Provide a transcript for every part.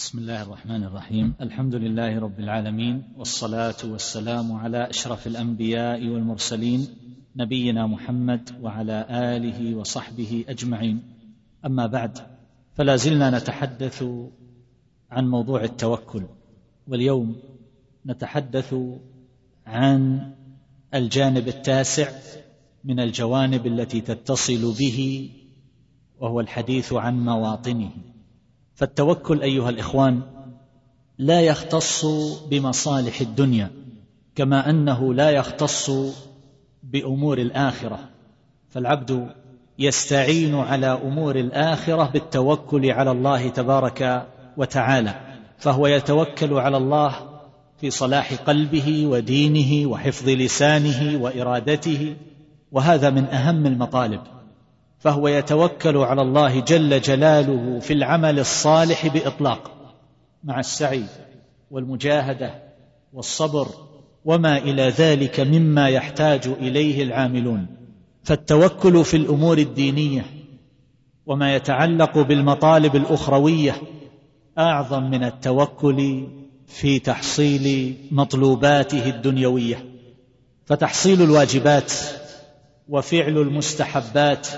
بسم الله الرحمن الرحيم. الحمد لله رب العالمين والصلاة والسلام على أشرف الأنبياء والمرسلين نبينا محمد وعلى آله وصحبه أجمعين. أما بعد فلا زلنا نتحدث عن موضوع التوكل واليوم نتحدث عن الجانب التاسع من الجوانب التي تتصل به وهو الحديث عن مواطنه. فالتوكل أيها الإخوان لا يختص بمصالح الدنيا كما أنه لا يختص بأمور الآخرة. فالعبد يستعين على أمور الآخرة بالتوكل على الله تبارك وتعالى فهو يتوكل على الله في صلاح قلبه ودينه وحفظ لسانه وإرادته وهذا من أهم المطالب. فهو يتوكل على الله جل جلاله في العمل الصالح بإطلاق مع السعي والمجاهدة والصبر وما إلى ذلك مما يحتاج إليه العاملون. فالتوكل في الأمور الدينية وما يتعلق بالمطالب الأخروية أعظم من التوكل في تحصيل مطلوباته الدنيوية. فتحصيل الواجبات وفعل المستحبات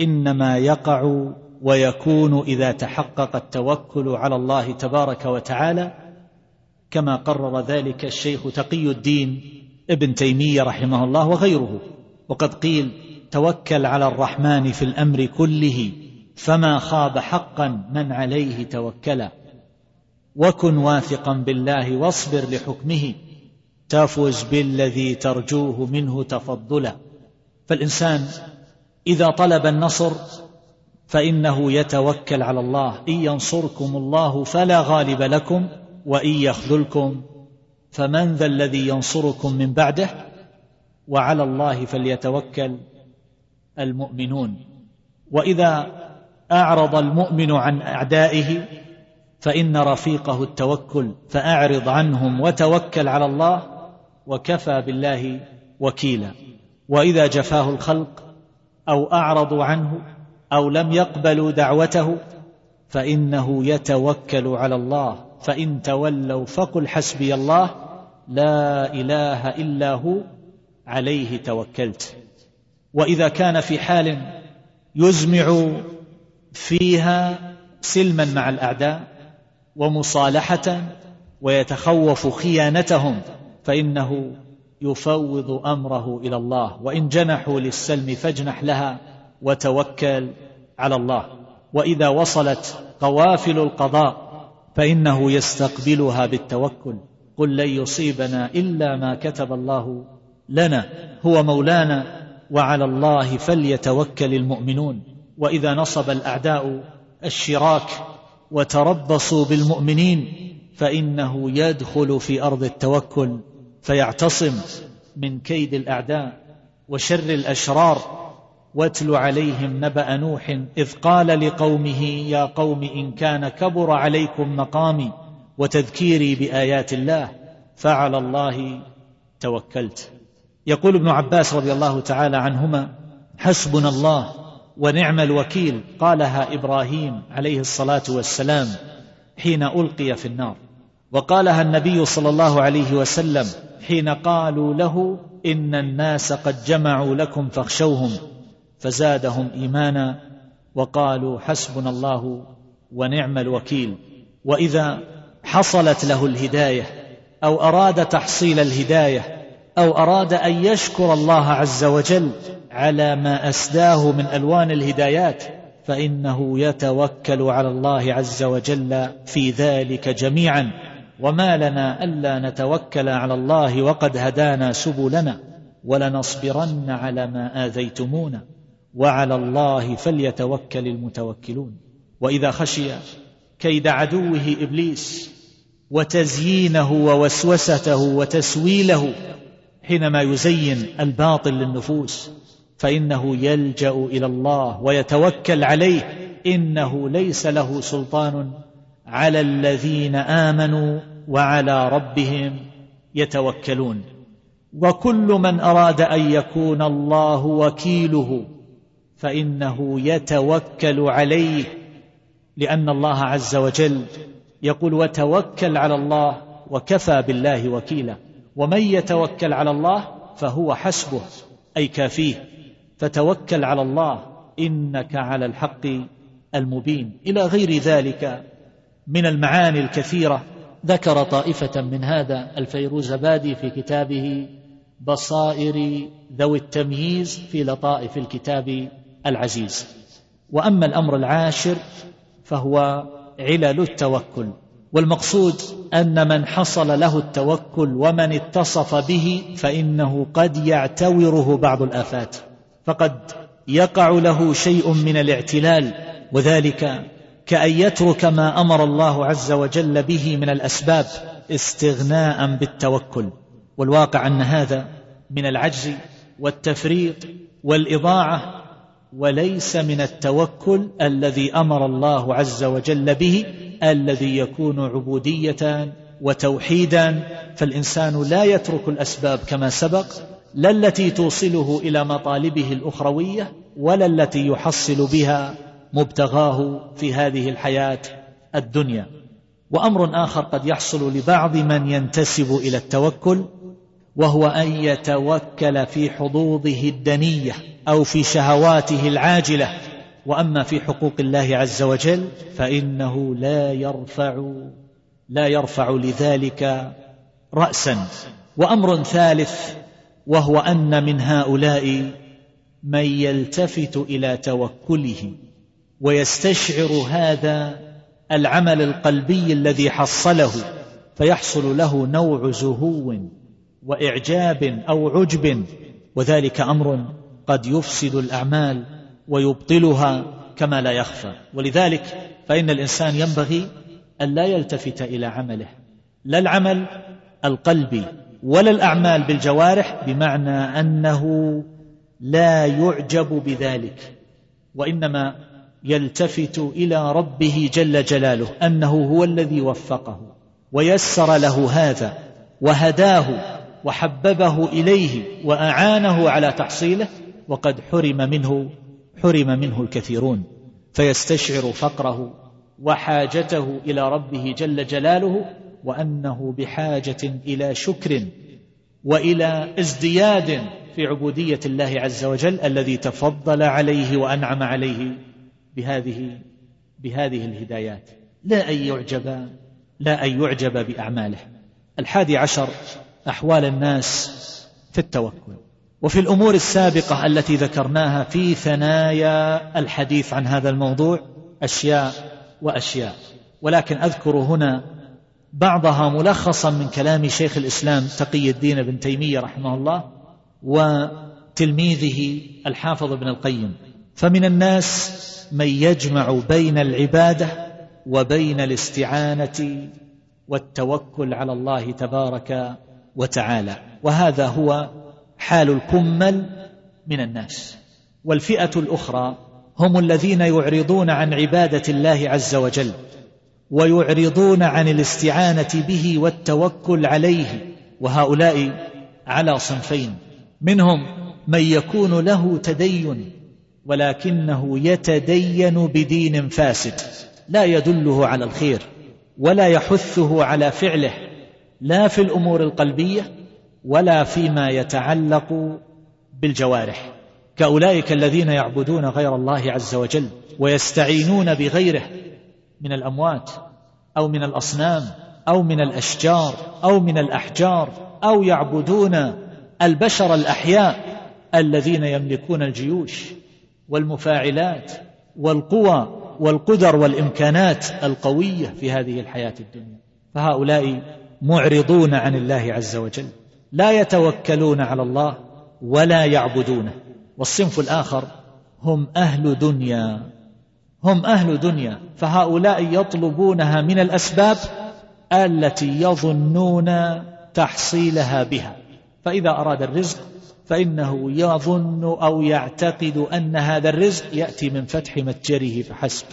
إنما يقع ويكون إذا تحقق التوكل على الله تبارك وتعالى كما قرر ذلك الشيخ تقي الدين ابن تيمية رحمه الله وغيره. وقد قيل توكل على الرحمن في الأمر كله فما خاب حقا من عليه توكلا وكن واثقا بالله واصبر لحكمه تفز بالذي ترجوه منه تفضلا فالإنسان إذا طلب النصر فإنه يتوكل على الله. إن ينصركم الله فلا غالب لكم وإن يخذلكم فمن ذا الذي ينصركم من بعده؟ وعلى الله فليتوكل المؤمنون. وإذا أعرض المؤمن عن أعدائه فإن رفيقه التوكل فأعرض عنهم وتوكل على الله وكفى بالله وكيلا. وإذا جفاه الخلق أو اعرضوا عنه أو لم يقبلوا دعوته فإنه يتوكل على الله. فإن تولوا فقل حسبي الله لا إله إلا هو عليه توكلت. وإذا كان في حال يزمع فيها سلما مع الأعداء ومصالحة ويتخوف خيانتهم فإنه يفوض أمره إلى الله. وإن جنحوا للسلم فاجنح لها وتوكل على الله. وإذا وصلت قوافل القضاء فإنه يستقبلها بالتوكل. قل لن يصيبنا إلا ما كتب الله لنا. هو مولانا وعلى الله فليتوكل المؤمنون. وإذا نصب الأعداء الشراك وتربصوا بالمؤمنين فإنه يدخل في أرض التوكل. فيعتصم من كيد الأعداء وشر الأشرار واتل عليهم نبأ نوح إذ قال لقومه يا قوم إن كان كبر عليكم مقامي وتذكيري بآيات الله فعلى الله توكلت. يقول ابن عباس رضي الله تعالى عنهما حسبنا الله ونعم الوكيل. قالها إبراهيم عليه الصلاة والسلام حين ألقي في النار. وقالها النبي صلى الله عليه وسلم حين قالوا له إن الناس قد جمعوا لكم فاخشوهم فزادهم إيمانا وقالوا حسبنا الله ونعم الوكيل وإذا حصلت له الهداية أو أراد تحصيل الهداية أو أراد أن يشكر الله عز وجل على ما أسداه من ألوان الهدايات فإنه يتوكل على الله عز وجل في ذلك جميعا. وما لنا ألا نتوكل على الله وقد هدانا سبلنا ولنصبرن على ما آذيتمونا وعلى الله فليتوكل المتوكلون. وإذا خشي كيد عدوه إبليس وتزيينه ووسوسته وتسويله حينما يزين الباطل للنفوس فإنه يلجأ إلى الله ويتوكل عليه. إنه ليس له سلطان على الذين آمنوا وعلى ربهم يتوكلون. وكل من أراد أن يكون الله وكيله فإنه يتوكل عليه لأن الله عز وجل يقول وتوكل على الله وكفى بالله وكيلا. ومن يتوكل على الله فهو حسبه أي كافيه. فتوكل على الله إنك على الحق المبين. إلى غير ذلك من المعاني الكثيرة. ذكر طائفة من هذا الفيروزبادي في كتابه بصائر ذوي التمييز في لطائف الكتاب العزيز. وأما الأمر العاشر فهو علل التوكل والمقصود أن من حصل له التوكل ومن اتصف به فإنه قد يعتوره بعض الآفات فقد يقع له شيء من الاعتلال وذلك كأن يترك ما أمر الله عز وجل به من الأسباب استغناء بالتوكل. والواقع أن هذا من العجز والتفريط والإضاعة وليس من التوكل الذي أمر الله عز وجل به الذي يكون عبودية وتوحيدا. فالإنسان لا يترك الأسباب كما سبق لا التي توصله إلى مطالبه الأخروية ولا التي يحصل بها مبتغاه في هذه الحياة الدنيا. وأمر آخر قد يحصل لبعض من ينتسب إلى التوكل وهو أن يتوكل في حظوظه الدنية أو في شهواته العاجلة. وأما في حقوق الله عز وجل فإنه لا يرفع لا يرفع لذلك راسا. وأمر ثالث وهو أن من هؤلاء من يلتفت إلى توكله. ويستشعر هذا العمل القلبي الذي حصله فيحصل له نوع زهو وإعجاب أو عجب وذلك أمر قد يفسد الأعمال ويبطلها كما لا يخفى. ولذلك فإن الإنسان ينبغي أن لا يلتفت إلى عمله لا العمل القلبي ولا الأعمال بالجوارح بمعنى أنه لا يعجب بذلك وإنما يلتفت إلى ربه جل جلاله أنه هو الذي وفقه ويسر له هذا وهداه وحببه إليه وأعانه على تحصيله وقد حرم منه حرم منه الكثيرون فيستشعر فقره وحاجته إلى ربه جل جلاله وأنه بحاجة إلى شكر وإلى ازدياد في عبودية الله عز وجل الذي تفضل عليه وأنعم عليه بهذه بهذه الهدايات. لا أن يعجب لا أن يعجب بأعماله. الحادي عشر أحوال الناس في التوكل. وفي الأمور السابقة التي ذكرناها في ثنايا الحديث عن هذا الموضوع أشياء وأشياء. ولكن أذكر هنا بعضها ملخصا من كلام شيخ الإسلام تقي الدين بن تيمية رحمه الله وتلميذه الحافظ ابن القيم. فمن الناس من يجمع بين العبادة وبين الاستعانة والتوكل على الله تبارك وتعالى. وهذا هو حال الكمل من الناس. والفئة الأخرى هم الذين يعرضون عن عبادة الله عز وجل ويعرضون عن الاستعانة به والتوكل عليه وهؤلاء على صنفين. منهم من يكون له تدين ولكنه يتدين بدين فاسد لا يدله على الخير ولا يحثه على فعله لا في الأمور القلبية ولا فيما يتعلق بالجوارح. كأولئك الذين يعبدون غير الله عز وجل ويستعينون بغيره من الأموات أو من الأصنام أو من الأشجار أو من الأحجار أو يعبدون البشر الأحياء الذين يملكون الجيوش. والمفاعلات والقوى والقدر والإمكانات القوية في هذه الحياة الدنيا. فهؤلاء معرضون عن الله عز وجل لا يتوكلون على الله ولا يعبدونه. والصنف الآخر هم أهل دنيا هم أهل دنيا. فهؤلاء يطلبونها من الأسباب التي يظنون تحصيلها بها. فإذا أراد الرزق فإنه يظن أو يعتقد أن هذا الرزق يأتي من فتح متجره فحسب.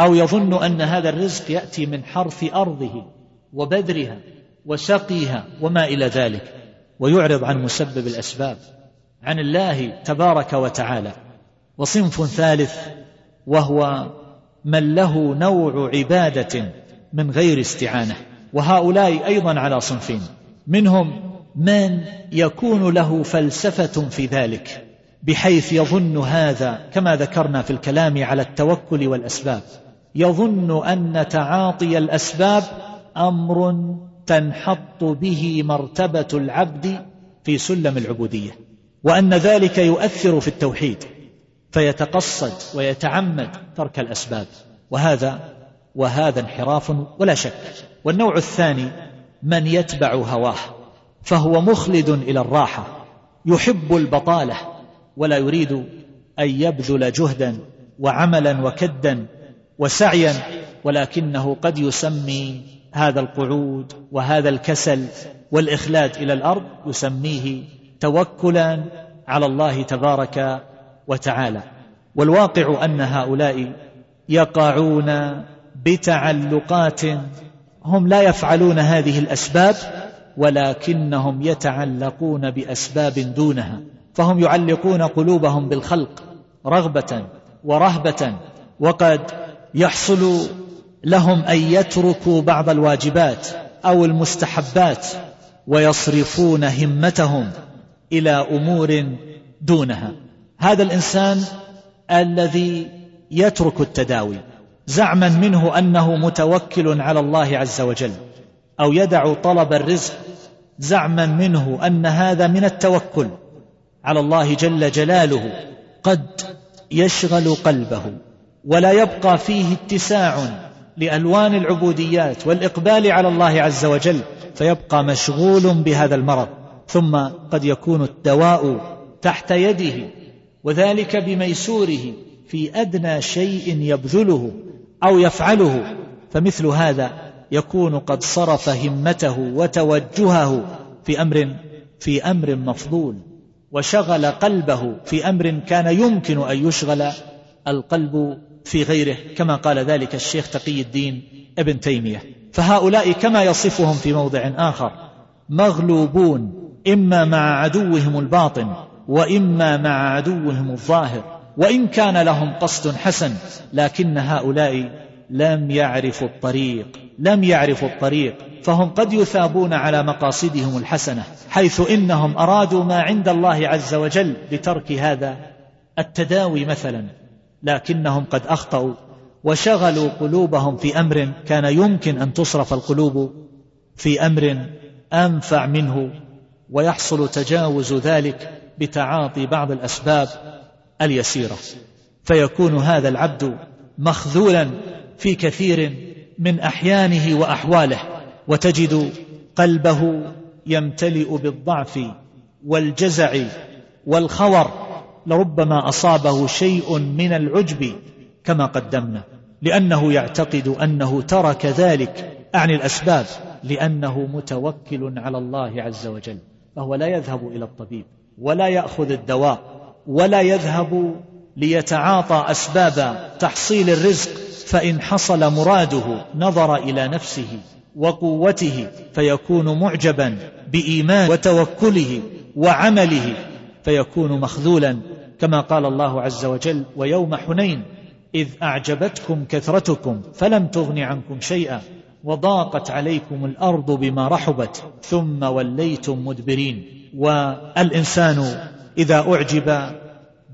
أو يظن أن هذا الرزق يأتي من حرث أرضه وبذرها وسقيها وما إلى ذلك. ويعرض عن مسبب الأسباب. عن الله تبارك وتعالى. وصنف ثالث وهو من له نوع عبادة من غير استعانة. وهؤلاء أيضا على صنفين. منهم من يكون له فلسفة في ذلك بحيث يظن هذا كما ذكرنا في الكلام على التوكل والأسباب. يظن أن تعاطي الأسباب أمر تنحط به مرتبة العبد في سلم العبودية وأن ذلك يؤثر في التوحيد فيتقصد ويتعمد ترك الأسباب. وهذا وهذا انحراف ولا شك. والنوع الثاني من يتبع هواه. فهو مخلد إلى الراحة يحب البطالة ولا يريد أن يبذل جهدا وعملا وكدا وسعيا ولكنه قد يسمي هذا القعود وهذا الكسل والإخلاد إلى الأرض يسميه توكلا على الله تبارك وتعالى. والواقع أن هؤلاء يقعون بتعلقات هم لا يفعلون هذه الأسباب ولكنهم يتعلقون بأسباب دونها فهم يعلقون قلوبهم بالخلق رغبة ورهبة وقد يحصل لهم أن يتركوا بعض الواجبات أو المستحبات ويصرفون همتهم إلى أمور دونها. هذا الإنسان الذي يترك التداوي زعما منه أنه متوكل على الله عز وجل أو يدع طلب الرزق زعما منه أن هذا من التوكل على الله جل جلاله. قد يشغل قلبه ولا يبقى فيه اتساع لألوان العبوديات والإقبال على الله عز وجل فيبقى مشغول بهذا المرض. ثم قد يكون الدواء تحت يده وذلك بميسوره في أدنى شيء يبذله أو يفعله فمثل هذا يكون قد صرف همته وتوجهه في أمر في أمر مفضول وشغل قلبه في أمر كان يمكن أن يشغل القلب في غيره كما قال ذلك الشيخ تقي الدين ابن تيمية. فهؤلاء كما يصفهم في موضع آخر مغلوبون إما مع عدوهم الباطن وإما مع عدوهم الظاهر وإن كان لهم قصد حسن لكن هؤلاء لم يعرفوا الطريق. لم يعرفوا الطريق فهم قد يثابون على مقاصدهم الحسنة حيث إنهم أرادوا ما عند الله عز وجل بترك هذا التداوي مثلا لكنهم قد أخطأوا وشغلوا قلوبهم في أمر كان يمكن أن تصرف القلوب في أمر أنفع منه ويحصل تجاوز ذلك بتعاطي بعض الأسباب اليسيرة. فيكون هذا العبد مخذولا في كثير من أحيانه وأحواله وتجد قلبه يمتلئ بالضعف والجزع والخور لربما أصابه شيء من العجب كما قدمنا لأنه يعتقد أنه ترك ذلك عن الأسباب لأنه متوكل على الله عز وجل فهو لا يذهب إلى الطبيب ولا يأخذ الدواء ولا يذهب ليتعاطى أسباب تحصيل الرزق فإن حصل مراده نظر إلى نفسه وقوته فيكون معجبا بإيمان وتوكله وعمله فيكون مخذولا كما قال الله عز وجل ويوم حنين إذ أعجبتكم كثرتكم فلم تغن عنكم شيئا وضاقت عليكم الأرض بما رحبت ثم وليتم مدبرين. والإنسان إذا أعجب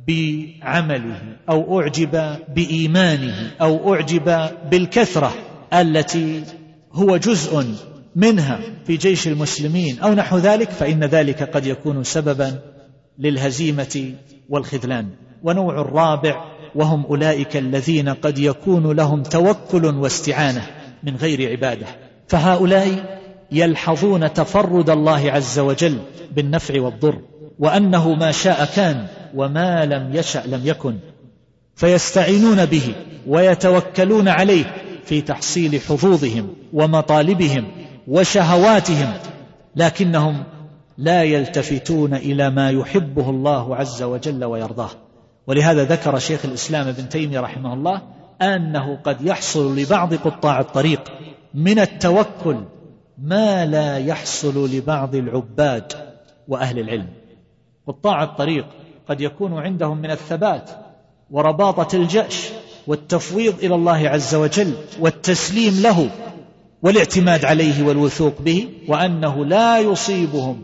بعمله أو أعجب بإيمانه أو أعجب بالكثرة التي هو جزء منها في جيش المسلمين أو نحو ذلك فإن ذلك قد يكون سببا للهزيمة والخذلان. ونوع الرابع وهم أولئك الذين قد يكون لهم توكل واستعانة من غير عبادة. فهؤلاء يلحظون تفرد الله عز وجل بالنفع والضر وأنه ما شاء كان وما لم يشأ لم يكن فيستعينون به ويتوكلون عليه في تحصيل حظوظهم ومطالبهم وشهواتهم لكنهم لا يلتفتون إلى ما يحبه الله عز وجل ويرضاه. ولهذا ذكر شيخ الإسلام ابن تيمية رحمه الله أنه قد يحصل لبعض قطاع الطريق من التوكل ما لا يحصل لبعض العباد وأهل العلم. قطاع الطريق قد يكون عندهم من الثبات ورباطة الجأش والتفويض إلى الله عز وجل والتسليم له والاعتماد عليه والوثوق به وأنه لا يصيبهم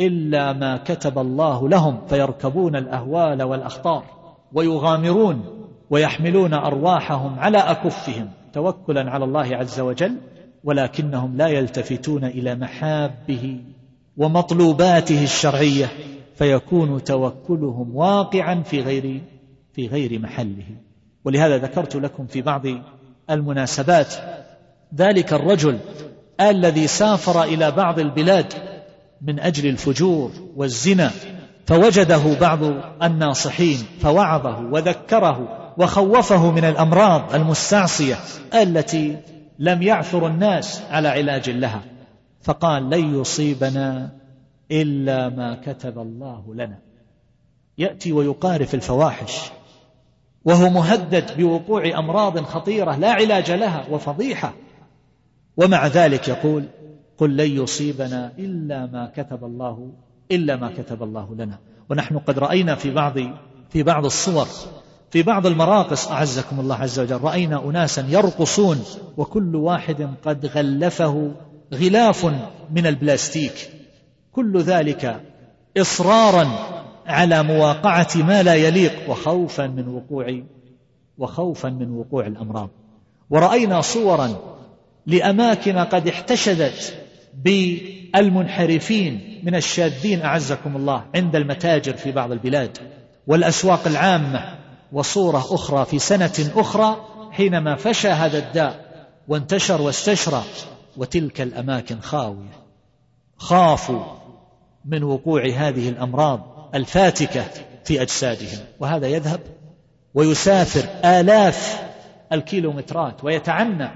إلا ما كتب الله لهم فيركبون الأهوال والأخطار ويغامرون ويحملون أرواحهم على أكفهم توكلا على الله عز وجل ولكنهم لا يلتفتون إلى محابه ومطلوباته الشرعية فيكون توكلهم واقعا في غير في غير محله. ولهذا ذكرت لكم في بعض المناسبات ذلك الرجل الذي سافر إلى بعض البلاد من أجل الفجور والزنا فوجده بعض الناصحين فوعظه وذكره وخوفه من الأمراض المستعصية التي لم يعثر الناس على علاج لها. فقال لن يصيبنا إلا ما كتب الله لنا. يأتي ويقارف الفواحش وهو مهدد بوقوع أمراض خطيرة لا علاج لها وفضيحة. ومع ذلك يقول قل لن يصيبنا إلا ما كتب الله إلا ما كتب الله لنا. ونحن قد رأينا في بعض في بعض الصور في بعض المراقص أعزكم الله عز وجل رأينا أناسا يرقصون وكل واحد قد غلفه غلاف من البلاستيك. كل ذلك إصرارا على مواقعة ما لا يليق وخوفا من وقوع وخوفا من وقوع الأمراض. ورأينا صورا لأماكن قد احتشدت بالمنحرفين من الشاذين أعزكم الله عند المتاجر في بعض البلاد. والأسواق العامة وصورة أخرى في سنة أخرى حينما فشى هذا الداء وانتشر واستشرى وتلك الأماكن خاوية. خافوا. من وقوع هذه الأمراض الفاتكة في أجسادهم وهذا يذهب ويسافر آلاف الكيلومترات ويتعنى.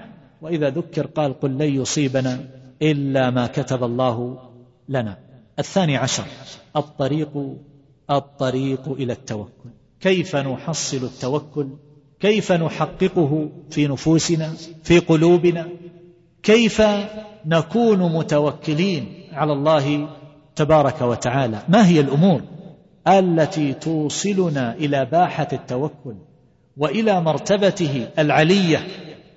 وإذا ذكر قال قل لن يصيبنا إلا ما كتب الله لنا. الثاني عشر الطريق الطريق إلى التوكل. كيف نحصل التوكل؟ كيف نحققه في نفوسنا في قلوبنا؟ كيف نكون متوكلين على الله تبارك وتعالى. ما هي الأمور التي توصلنا إلى باحة التوكل وإلى مرتبته العلية؟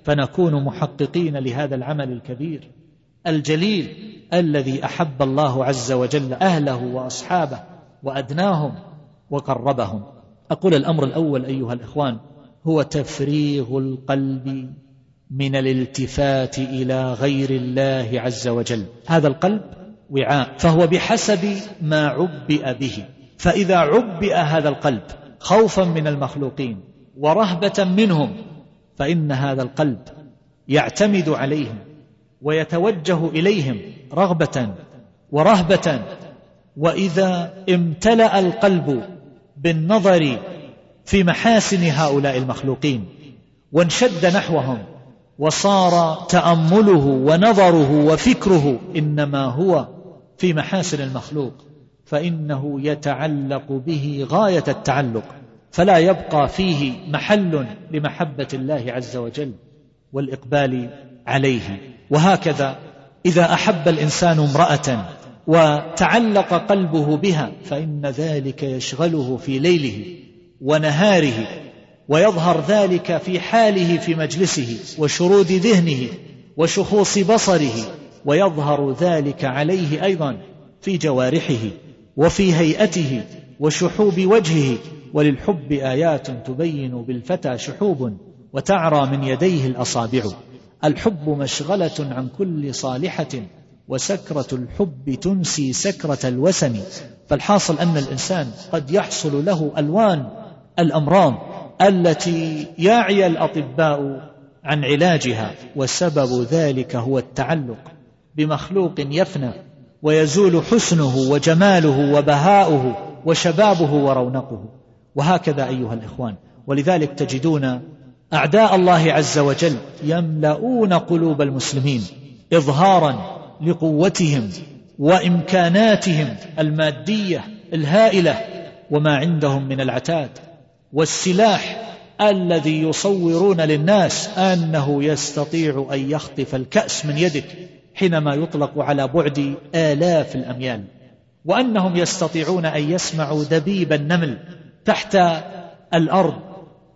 فنكون محققين لهذا العمل الكبير الجليل الذي أحب الله عز وجل أهله وأصحابه وأدناهم وقربهم. أقول الأمر الأول أيها الإخوان هو تفريغ القلب من الالتفات إلى غير الله عز وجل. هذا القلب وعاء فهو بحسب ما عبئ به. فإذا عبئ هذا القلب خوفا من المخلوقين ورهبة منهم فإن هذا القلب يعتمد عليهم ويتوجه إليهم رغبة ورهبة. وإذا امتلأ القلب بالنظر في محاسن هؤلاء المخلوقين وانشد نحوهم وصار تأمله ونظره وفكره إنما هو في محاسن المخلوق فإنه يتعلق به غاية التعلق فلا يبقى فيه محل لمحبة الله عز وجل والإقبال عليه. وهكذا إذا أحب الإنسان امرأة وتعلق قلبه بها فإن ذلك يشغله في ليله ونهاره ويظهر ذلك في حاله في مجلسه وشرود ذهنه وشخوص بصره ويظهر ذلك عليه أيضا في جوارحه وفي هيئته وشحوب وجهه. وللحب آيات تبين بالفتى شحوب وتعرى من يديه الأصابع. الحب مشغلة عن كل صالحة وسكرة الحب تنسي سكرة الوسن فالحاصل أن الإنسان قد يحصل له ألوان الأمراض التي يعي الأطباء عن علاجها وسبب ذلك هو التعلق بمخلوق يفنى ويزول حسنه وجماله وبهاؤه وشبابه ورونقه. وهكذا أيها الإخوان. ولذلك تجدون أعداء الله عز وجل يملؤون قلوب المسلمين اظهارا لقوتهم وإمكاناتهم المادية الهائلة وما عندهم من العتاد والسلاح الذي يصورون للناس أنه يستطيع أن يخطف الكأس من يدك. حينما يطلق على بعد آلاف الأميال وأنهم يستطيعون أن يسمعوا دبيب النمل تحت الأرض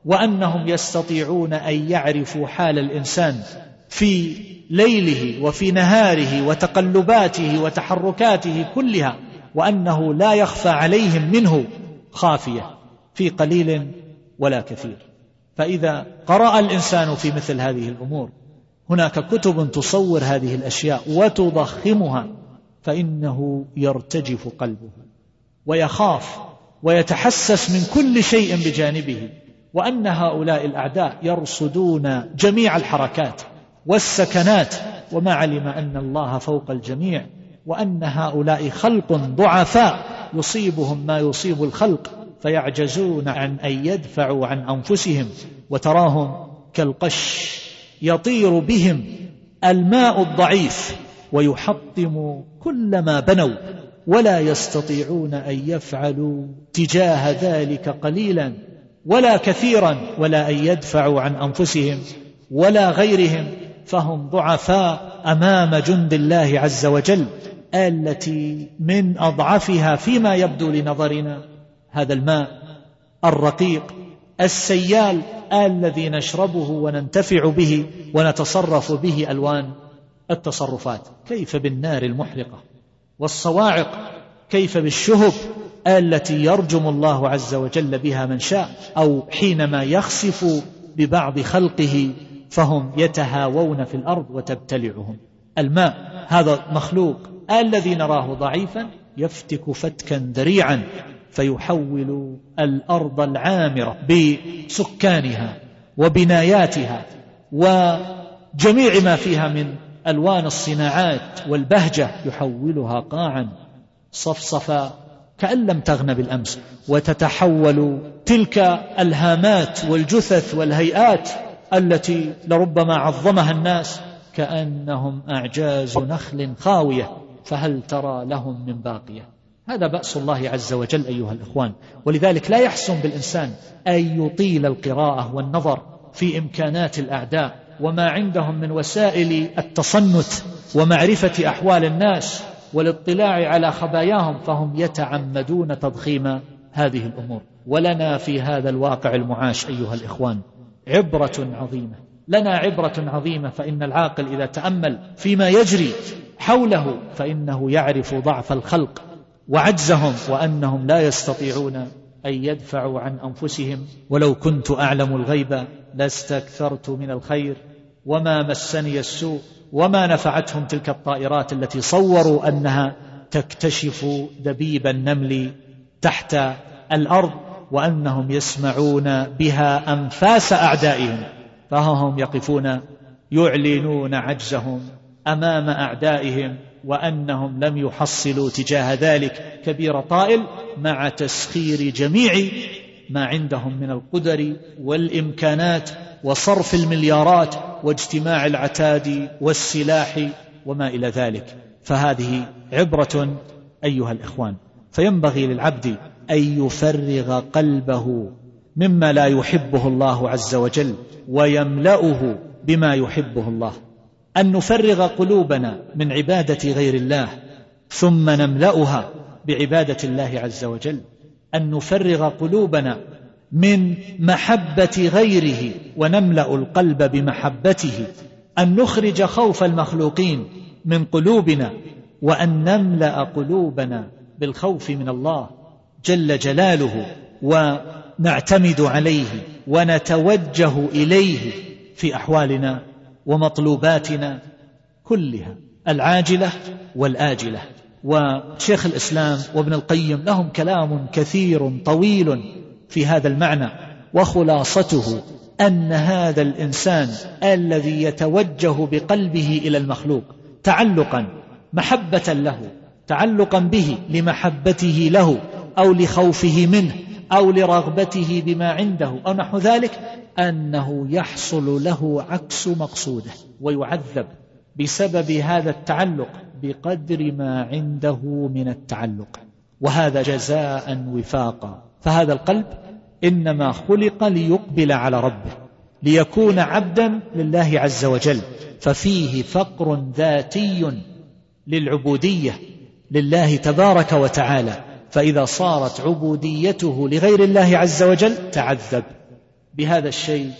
وأنهم يستطيعون أن يعرفوا حال الإنسان في ليله وفي نهاره وتقلباته وتحركاته كلها وأنه لا يخفى عليهم منه خافية في قليل ولا كثير. فإذا قرأ الإنسان في مثل هذه الأمور هناك كتب تصور هذه الأشياء وتضخمها فإنه يرتجف قلبه ويخاف ويتحسس من كل شيء بجانبه وأن هؤلاء الأعداء يرصدون جميع الحركات والسكنات وما علم أن الله فوق الجميع وأن هؤلاء خلق ضعفاء يصيبهم ما يصيب الخلق فيعجزون عن أن يدفعوا عن أنفسهم وتراهم كالقش يطير بهم الماء الضعيف ويحطم كل ما بنوا ولا يستطيعون أن يفعلوا تجاه ذلك قليلا ولا كثيرا ولا أن يدفعوا عن أنفسهم ولا غيرهم فهم ضعفاء أمام جند الله عز وجل التي من أضعفها فيما يبدو لنظرنا هذا الماء الرقيق السيال الذي نشربه وننتفع به ونتصرف به ألوان التصرفات. كيف بالنار المحرقة والصواعق كيف بالشهب التي يرجم الله عز وجل بها من شاء أو حينما يخسف ببعض خلقه فهم يتهاوون في الأرض وتبتلعهم. الماء هذا مخلوق الذي نراه ضعيفا يفتك فتكا ذريعا. فيحول الأرض العامرة بسكانها وبناياتها وجميع ما فيها من ألوان الصناعات والبهجة يحولها قاعا صفصفا كأن لم تغن بالأمس وتتحول تلك الهامات والجثث والهيئات التي لربما عظمها الناس كأنهم أعجاز نخل خاوية فهل ترى لهم من باقية؟ هذا بأس الله عز وجل أيها الإخوان. ولذلك لا يحسن بالإنسان أن يطيل القراءة والنظر في إمكانات الأعداء وما عندهم من وسائل التصنت ومعرفة أحوال الناس والاطلاع على خباياهم فهم يتعمدون تضخيم هذه الأمور. ولنا في هذا الواقع المعاش أيها الإخوان عبرة عظيمة. لنا عبرة عظيمة فإن العاقل إذا تأمل فيما يجري حوله فإنه يعرف ضعف الخلق. وعجزهم وأنهم لا يستطيعون أن يدفعوا عن أنفسهم. ولو كنت أعلم الغيب لاستكثرت من الخير. وما مسني السوء وما نفعتهم تلك الطائرات التي صوروا أنها تكتشف دبيب النمل تحت الأرض وأنهم يسمعون بها أنفاس أعدائهم. فهم يقفون يعلنون عجزهم أمام أعدائهم. وأنهم لم يحصلوا تجاه ذلك. كبير طائل مع تسخير جميع ما عندهم من القدر والإمكانات وصرف المليارات واجتماع العتاد والسلاح وما إلى ذلك. فهذه عبرة أيها الإخوان. فينبغي للعبد أن يفرغ قلبه مما لا يحبه الله عز وجل ويملأه بما يحبه الله. أن نفرغ قلوبنا من عبادة غير الله ثم نملأها بعبادة الله عز وجل. أن نفرغ قلوبنا من محبة غيره ونملأ القلب بمحبته. أن نخرج خوف المخلوقين من قلوبنا وأن نملأ قلوبنا بالخوف من الله جل جلاله ونعتمد عليه ونتوجه إليه في أحوالنا ومطلوباتنا كلها العاجلة والآجلة. وشيخ الإسلام وابن القيم لهم كلام كثير طويل في هذا المعنى وخلاصته أن هذا الإنسان الذي يتوجه بقلبه إلى المخلوق تعلقا محبة له تعلقا به لمحبته له أو لخوفه منه أو لرغبته بما عنده. أو نحو ذلك أنه يحصل له عكس مقصوده ويعذب بسبب هذا التعلق بقدر ما عنده من التعلق. وهذا جزاء وفاقا. فهذا القلب إنما خلق ليقبل على ربه ليكون عبدا لله عز وجل. ففيه فقر ذاتي للعبودية لله تبارك وتعالى. فإذا صارت عبوديته لغير الله عز وجل تعذب. بهذا الشيء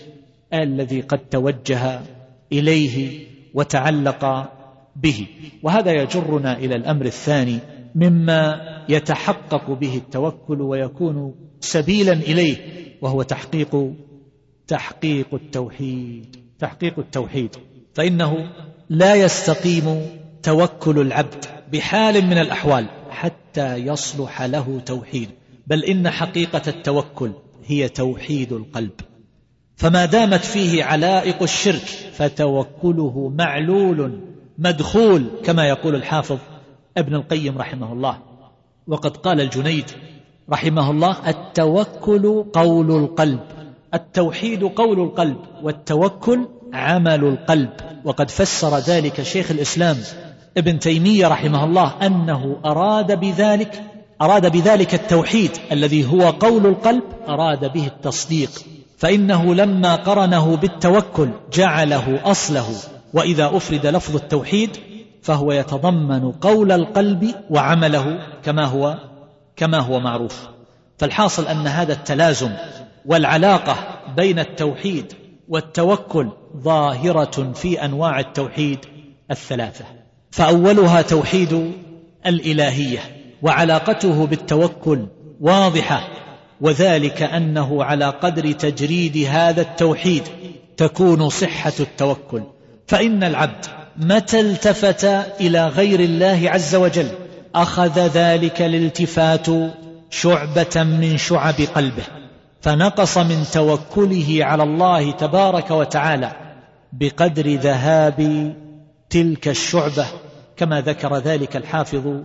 الذي قد توجه إليه وتعلق به. وهذا يجرنا إلى الأمر الثاني مما يتحقق به التوكل ويكون سبيلا إليه وهو تحقيق تحقيق التوحيد. تحقيق التوحيد. فإنه لا يستقيم توكل العبد بحال من الأحوال. حتى يصلح له توحيد بل إن حقيقة التوكل هي توحيد القلب. فما دامت فيه علائق الشرك فتوكله معلول مدخول كما يقول الحافظ ابن القيم رحمه الله. وقد قال الجنيد رحمه الله التوكل قول القلب التوحيد قول القلب والتوكل عمل القلب. وقد فسر ذلك شيخ الإسلام ابن تيمية رحمه الله أنه أراد بذلك أراد بذلك التوحيد الذي هو قول القلب أراد به التصديق. فإنه لما قرنه بالتوكل جعله أصله. وإذا أفرد لفظ التوحيد فهو يتضمن قول القلب وعمله كما هو كما هو معروف. فالحاصل أن هذا التلازم والعلاقة بين التوحيد والتوكل ظاهرة في أنواع التوحيد الثلاثة. فأولها توحيد الإلهية وعلاقته بالتوكل واضحة وذلك أنه على قدر تجريد هذا التوحيد تكون صحة التوكل. فإن العبد متى التفت إلى غير الله عز وجل؟ أخذ ذلك الالتفات شعبة من شعب قلبه فنقص من توكله على الله تبارك وتعالى بقدر ذهاب تلك الشعبة كما ذكر ذلك الحافظ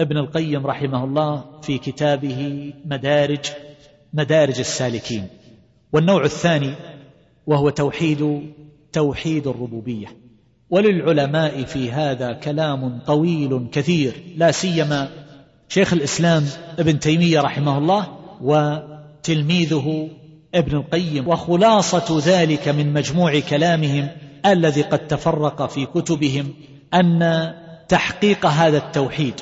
ابن القيم رحمه الله في كتابه مدارج مدارج السالكين. والنوع الثاني وهو توحيد توحيد الربوبية. وللعلماء في هذا كلام طويل كثير لا سيما شيخ الإسلام ابن تيمية رحمه الله وتلميذه ابن القيم. وخلاصة ذلك من مجموع كلامهم الذي قد تفرق في كتبهم أن تحقيق هذا التوحيد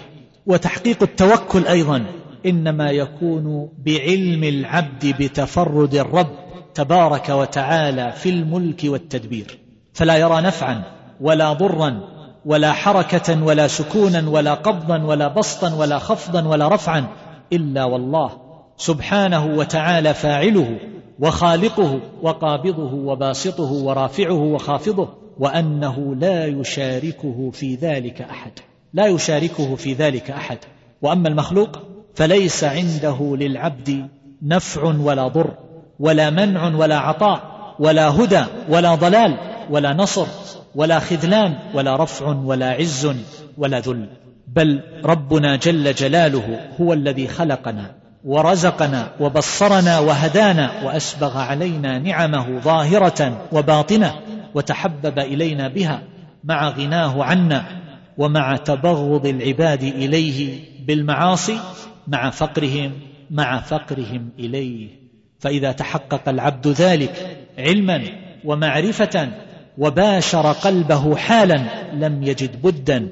وتحقيق التوكل أيضا إنما يكون بعلم العبد بتفرد الرب تبارك وتعالى في الملك والتدبير. فلا يرى نفعا ولا ضرا ولا حركة ولا سكونا ولا قبضا ولا بسطا ولا خفضا ولا رفعا إلا والله سبحانه وتعالى فاعله وخالقه وقابضه وباسطه ورافعه وخافضه وأنه لا يشاركه في ذلك أحد. لا يشاركه في ذلك أحد. وأما المخلوق فليس عنده للعبد نفع ولا ضر ولا منع ولا عطاء ولا هدى ولا ضلال ولا نصر ولا خذلان ولا رفع ولا عز ولا ذل. بل ربنا جل جلاله هو الذي خلقنا. ورزقنا وبصرنا وهدانا وأسبغ علينا نعمه ظاهرة وباطنة وتحبب إلينا بها مع غناه عنا ومع تبغض العباد إليه بالمعاصي مع فقرهم مع فقرهم إليه. فإذا تحقق العبد ذلك علما ومعرفة وباشر قلبه حالا لم يجد بدا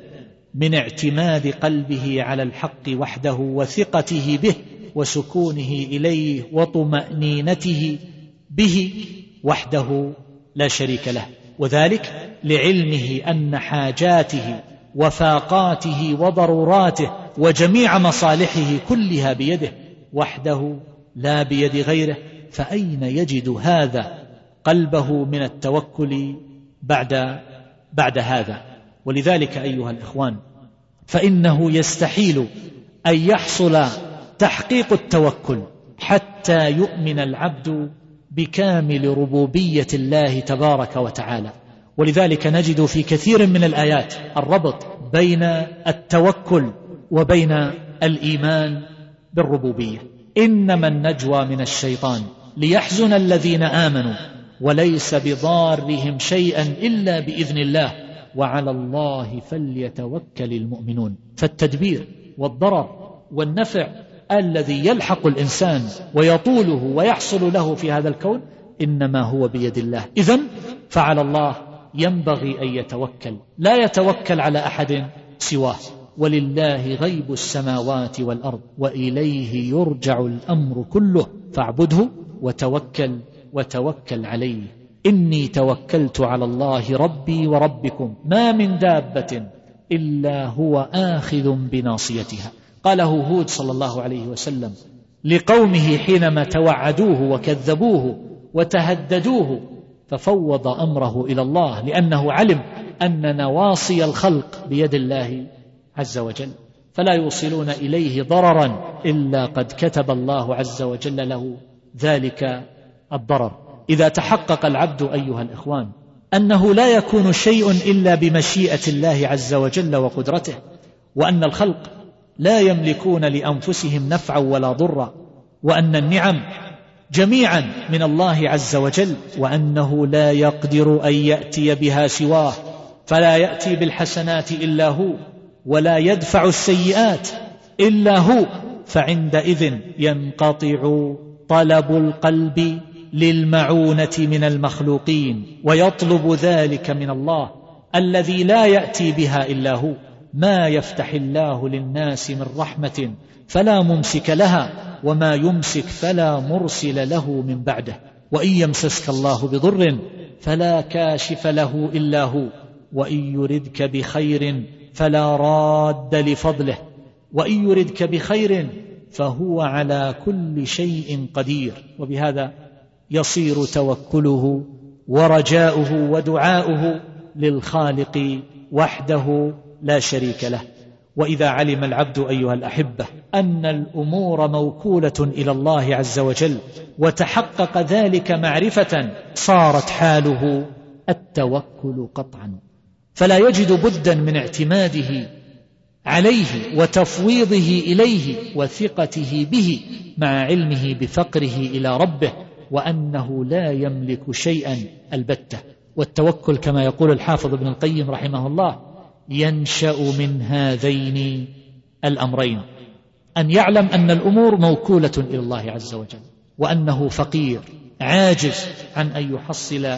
من اعتماد قلبه على الحق وحده وثقته به وسكونه إليه وطمأنينته به وحده لا شريك له. وذلك لعلمه أن حاجاته وفاقاته وضروراته وجميع مصالحه كلها بيده وحده لا بيد غيره. فأين يجد هذا قلبه من التوكل بعد بعد هذا؟ ولذلك أيها الإخوان فإنه يستحيل أن يحصل تحقيق التوكل حتى يؤمن العبد بكامل ربوبية الله تبارك وتعالى. ولذلك نجد في كثير من الآيات الربط بين التوكل وبين الإيمان بالربوبية. إنما النجوى من الشيطان ليحزن الذين آمنوا وليس بضارهم شيئا إلا بإذن الله. وعلى الله فليتوكل المؤمنون. فالتدبير والضرر والنفع الذي يلحق الإنسان ويطوله ويحصل له في هذا الكون إنما هو بيد الله. اذا فعلى الله ينبغي أن يتوكل. لا يتوكل على أحد سواه. ولله غيب السماوات والأرض وإليه يرجع الأمر كله. فاعبده وتوكل وتوكل عليه. إني توكلت على الله ربي وربكم. ما من دابة إلا هو آخذ بناصيتها. قاله هود صلى الله عليه وسلم لقومه حينما توعدوه وكذبوه وتهددوه ففوض أمره إلى الله لأنه علم أن نواصي الخلق بيد الله عز وجل. فلا يوصلون إليه ضررا إلا قد كتب الله عز وجل له ذلك الضرر. إذا تحقق العبد أيها الإخوان أنه لا يكون شيء إلا بمشيئة الله عز وجل وقدرته وأن الخلق لا يملكون لأنفسهم نفعا ولا ضرا وأن النعم جميعا من الله عز وجل وأنه لا يقدر أن يأتي بها سواه فلا يأتي بالحسنات إلا هو ولا يدفع السيئات إلا هو فعندئذ ينقطع طلب القلب للمعونة من المخلوقين ويطلب ذلك من الله الذي لا يأتي بها إلا هو. ما يفتح الله للناس من رحمة فلا ممسك لها وما يمسك فلا مرسل له من بعده. وإن يمسسك الله بضر فلا كاشف له إلا هو. وإن يردك بخير فلا راد لفضله. وإن يردك بخير فهو على كل شيء قدير. وبهذا يصير توكله ورجاؤه ودعاؤه للخالق وحده لا شريك له. وإذا علم العبد أيها الأحبة أن الأمور موكولة إلى الله عز وجل وتحقق ذلك معرفة صارت حاله التوكل قطعا. فلا يجد بدا من اعتماده عليه وتفويضه إليه وثقته به مع علمه بفقره إلى ربه وأنه لا يملك شيئا البتة. والتوكل كما يقول الحافظ ابن القيم رحمه الله ينشأ من هذين الأمرين. أن يعلم أن الأمور موكولة إلى الله عز وجل وأنه فقير عاجز عن أن يحصل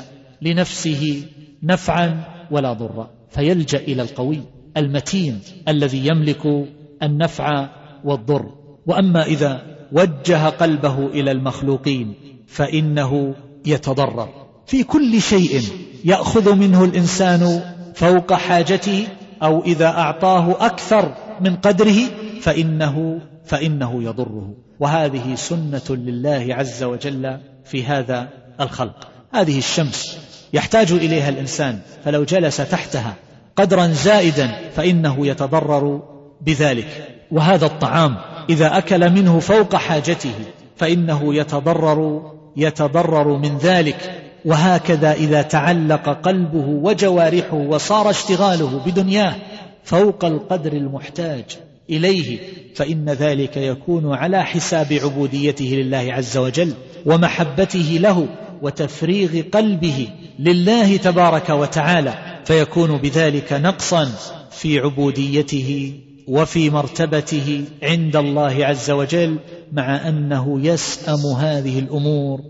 لنفسه نفعا ولا ضرا. فيلجأ إلى القوي المتين الذي يملك النفع والضر. وأما إذا وجه قلبه إلى المخلوقين فإنه يتضرر. في كل شيء يأخذ منه الإنسان فوق حاجته أو إذا أعطاه أكثر من قدره فإنه فإنه يضره. وهذه سنة لله عز وجل في هذا الخلق. هذه الشمس يحتاج إليها الإنسان فلو جلس تحتها قدرا زائدا فإنه يتضرر بذلك. وهذا الطعام إذا أكل منه فوق حاجته فإنه يتضرر يتضرر من ذلك. وهكذا إذا تعلق قلبه وجوارحه وصار اشتغاله بدنياه فوق القدر المحتاج إليه فإن ذلك يكون على حساب عبوديته لله عز وجل ومحبته له وتفريغ قلبه لله تبارك وتعالى فيكون بذلك نقصا في عبوديته وفي مرتبته عند الله عز وجل مع أنه يسأم هذه الأمور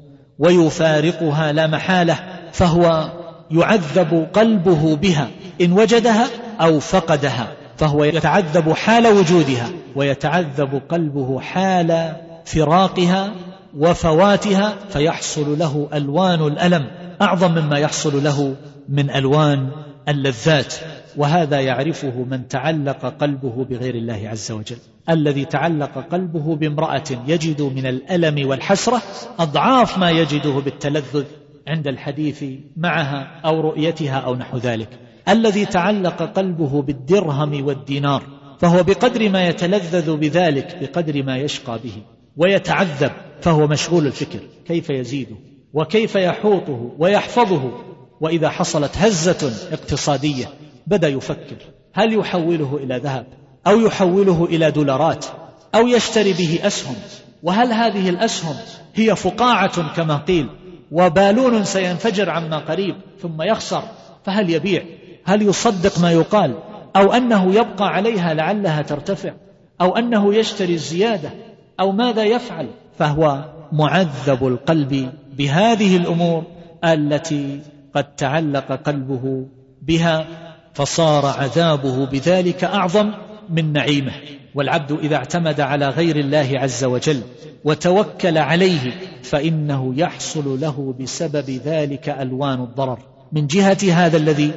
ويفارقها لا محالة فهو يعذب قلبه بها إن وجدها أو فقدها فهو يتعذب حال وجودها ويتعذب قلبه حال فراقها وفواتها فيحصل له ألوان الألم أعظم مما يحصل له من ألوان اللذات وهذا يعرفه من تعلق قلبه بغير الله عز وجل. الذي تعلق قلبه بامرأة يجد من الألم والحسرة أضعاف ما يجده بالتلذذ عند الحديث معها أو رؤيتها أو نحو ذلك. الذي تعلق قلبه بالدرهم والدينار فهو بقدر ما يتلذذ بذلك بقدر ما يشقى به ويتعذب فهو مشغول الفكر. كيف يزيده؟ وكيف يحوطه؟ ويحفظه؟ وإذا حصلت هزة اقتصادية بدأ يفكر هل يحوله إلى ذهب أو يحوله إلى دولارات أو يشتري به أسهم وهل هذه الأسهم هي فقاعة كما قيل وبالون سينفجر عما قريب ثم يخسر فهل يبيع؟ هل يصدق ما يقال؟ أو أنه يبقى عليها لعلها ترتفع؟ أو أنه يشتري الزيادة؟ أو ماذا يفعل؟ فهو معذب القلب بهذه الأمور التي قد تعلق قلبه بها فصار عذابه بذلك أعظم من نعيمه. والعبد إذا اعتمد على غير الله عز وجل وتوكل عليه فإنه يحصل له بسبب ذلك ألوان الضرر. من جهة هذا الذي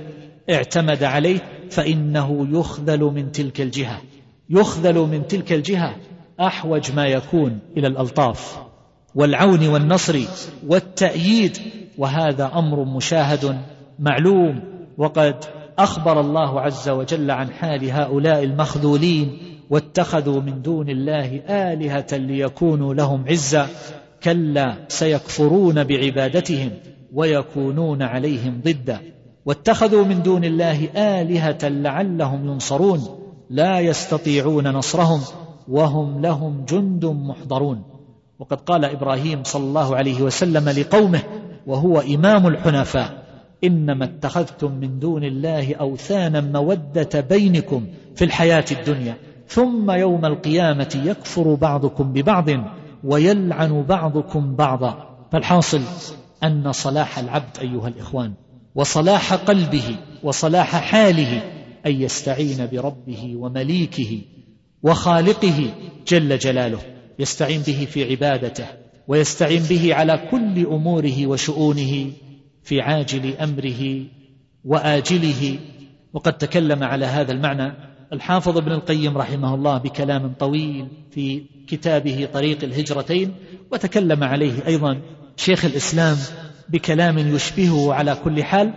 اعتمد عليه فإنه يخذل من تلك الجهة. يخذل من تلك الجهة أحوج ما يكون إلى الألطاف والعون والنصر والتأييد وهذا أمر مشاهد معلوم وقد أخبر الله عز وجل عن حال هؤلاء المخذولين واتخذوا من دون الله آلهة ليكونوا لهم عزا كلا سيكفرون بعبادتهم ويكونون عليهم ضدا. واتخذوا من دون الله آلهة لعلهم ينصرون لا يستطيعون نصرهم وهم لهم جند محضرون. وقد قال إبراهيم صلى الله عليه وسلم لقومه وهو إمام الحنفاء. إنما اتخذتم من دون الله أوثانا مودة بينكم في الحياة الدنيا. ثم يوم القيامة يكفر بعضكم ببعض ويلعن بعضكم بعضا. فالحاصل أن صلاح العبد أيها الإخوان وصلاح قلبه وصلاح حاله أن يستعين بربه ومليكه وخالقه جل جلاله. يستعين به في عبادته ويستعين به على كل أموره وشؤونه في عاجل أمره وآجله. وقد تكلم على هذا المعنى الحافظ ابن القيم رحمه الله بكلام طويل في كتابه طريق الهجرتين وتكلم عليه أيضا شيخ الإسلام بكلام يشبهه على كل حال